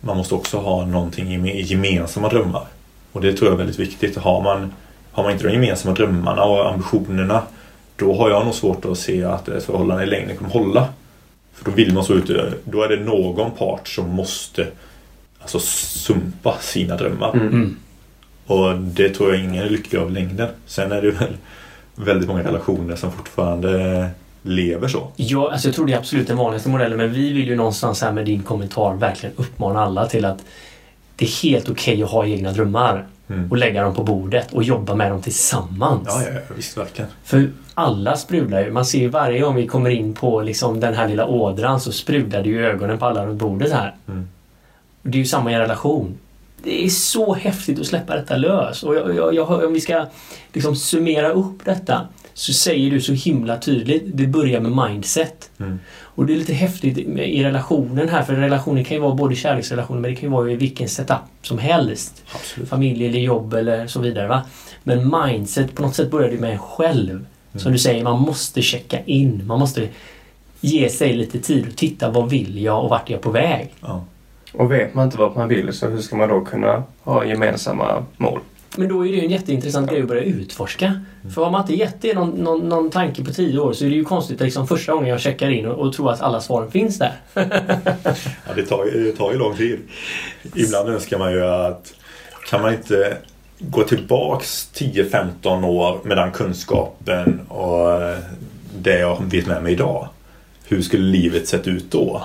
man måste också ha någonting i gemensamma drömmar. Och det tror jag är väldigt viktigt. Har man, har man inte de gemensamma drömmarna och ambitionerna då har jag nog svårt att se att ett förhållande i längden kommer hålla. För då vill man så ut, då är det någon part som måste alltså sumpa sina drömmar. Mm. Mm. Och det tror jag ingen är lycklig av i längden. Sen är det väl (laughs) väldigt många relationer som fortfarande lever så. Ja, alltså jag tror det är absolut den vanligaste modellen men vi vill ju någonstans här med din kommentar verkligen uppmana alla till att det är helt okej att ha egna drömmar Mm. och lägga dem på bordet och jobba med dem tillsammans. Ja, ja, ja, visst verkligen. För alla sprudlar ju. Man ser ju varje gång vi kommer in på liksom den här lilla ådran så sprudlar det ju ögonen på alla runt bordet här. Mm. Det är ju samma i en relation. Det är så häftigt att släppa detta lös. Och jag, jag, jag, om vi ska liksom summera upp detta så säger du så himla tydligt, det börjar med mindset. Mm. Och det är lite häftigt i relationen här, för relationer kan ju vara både kärleksrelationer men det kan ju vara i vilken setup som helst. Absolut. Familj eller jobb eller så vidare. Va? Men mindset på något sätt börjar det med en själv. Som du säger, man måste checka in. Man måste ge sig lite tid och titta vad vill jag och vart är jag på väg. Ja. Och vet man inte vad man vill så hur ska man då kunna ha gemensamma mål? Men då är det ju en jätteintressant grej att börja utforska. För har man inte gett det någon, någon, någon tanke på tio år så är det ju konstigt att liksom första gången jag checkar in och, och tror att alla svaren finns där. (laughs) Ja, det, tar, det tar ju lång tid. Ibland önskar man ju att kan man inte gå tillbaks 10-15 år med den kunskapen och det jag vet med mig idag. Hur skulle livet sett ut då?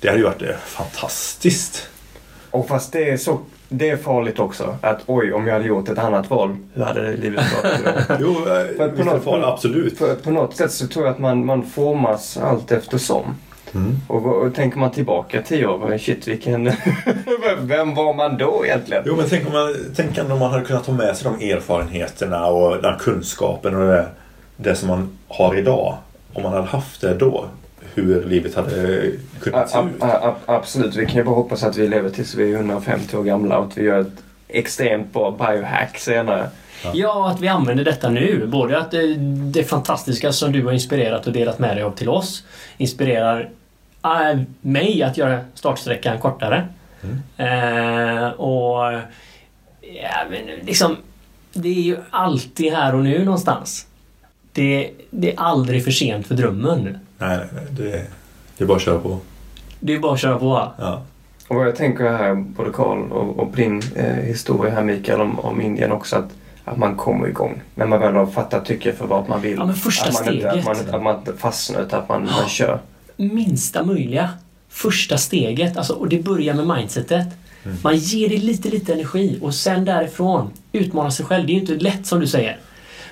Det hade ju varit eh, fantastiskt. Och fast det är så det är farligt också. Att oj, om jag hade gjort ett annat val, hur hade livet varit? (laughs) Jo, För eh, att på det något- farligt, absolut. För på något sätt så tror jag att man, man formas allt eftersom. Mm. Och, vad- och tänker man tillbaka tio år, shit vilken... (laughs) Vem var man då egentligen? Jo, men tänk om man, tänk om man hade kunnat ta med sig de erfarenheterna och den kunskapen och det, det som man har idag. Om man hade haft det då. Hur livet hade A, kunnat se ut. a, a, absolut, vi kan ju bara hoppas att vi lever tills vi är 150 år gamla och att vi gör ett extremt bra biohack senare. Ja, att vi använder detta nu. Både att det, det fantastiska som du har inspirerat och delat med dig av till oss inspirerar äh, mig att göra startsträckan kortare. Eh, och ja, men liksom, det är ju alltid här och nu någonstans. Det, det är aldrig för sent för drömmen. Nej, nej, nej. Det, det är bara att köra på. Det är bara att köra på. Ja. Och vad jag tänker här, både Karl och, och på din eh, historia här Mikael om, om Indien också, att, att man kommer igång. När man väl har fattat tycke för vad man vill. Ja, men första att man Inte, att, steget. man, att man inte fastnar utan att man, man kör. minsta möjliga. Första steget. Alltså, och det börjar med mindsetet. Man ger det lite, lite energi och sen därifrån utmana sig själv. Det är ju inte lätt som du säger.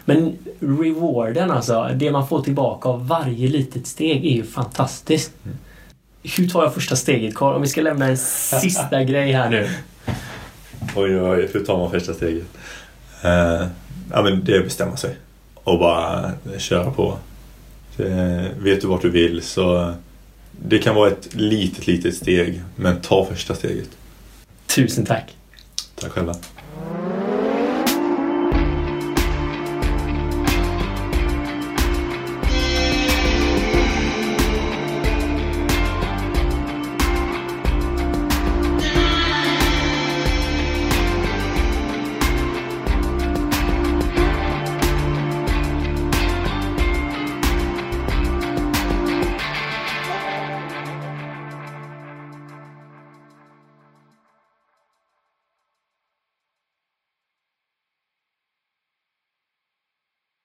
Men rewarden, alltså det man får tillbaka av varje litet steg är ju fantastiskt. Hur tar jag första steget Karl? Om vi ska lämna en sista (laughs) grej här nu. Oj, oj, oj. Hur tar man första steget? Eh, ja, men det är att bestämma sig. Och bara köra på. Det, vet du vart du vill så det kan vara ett litet, litet steg. Men ta första steget. Tusen tack! Tack själva.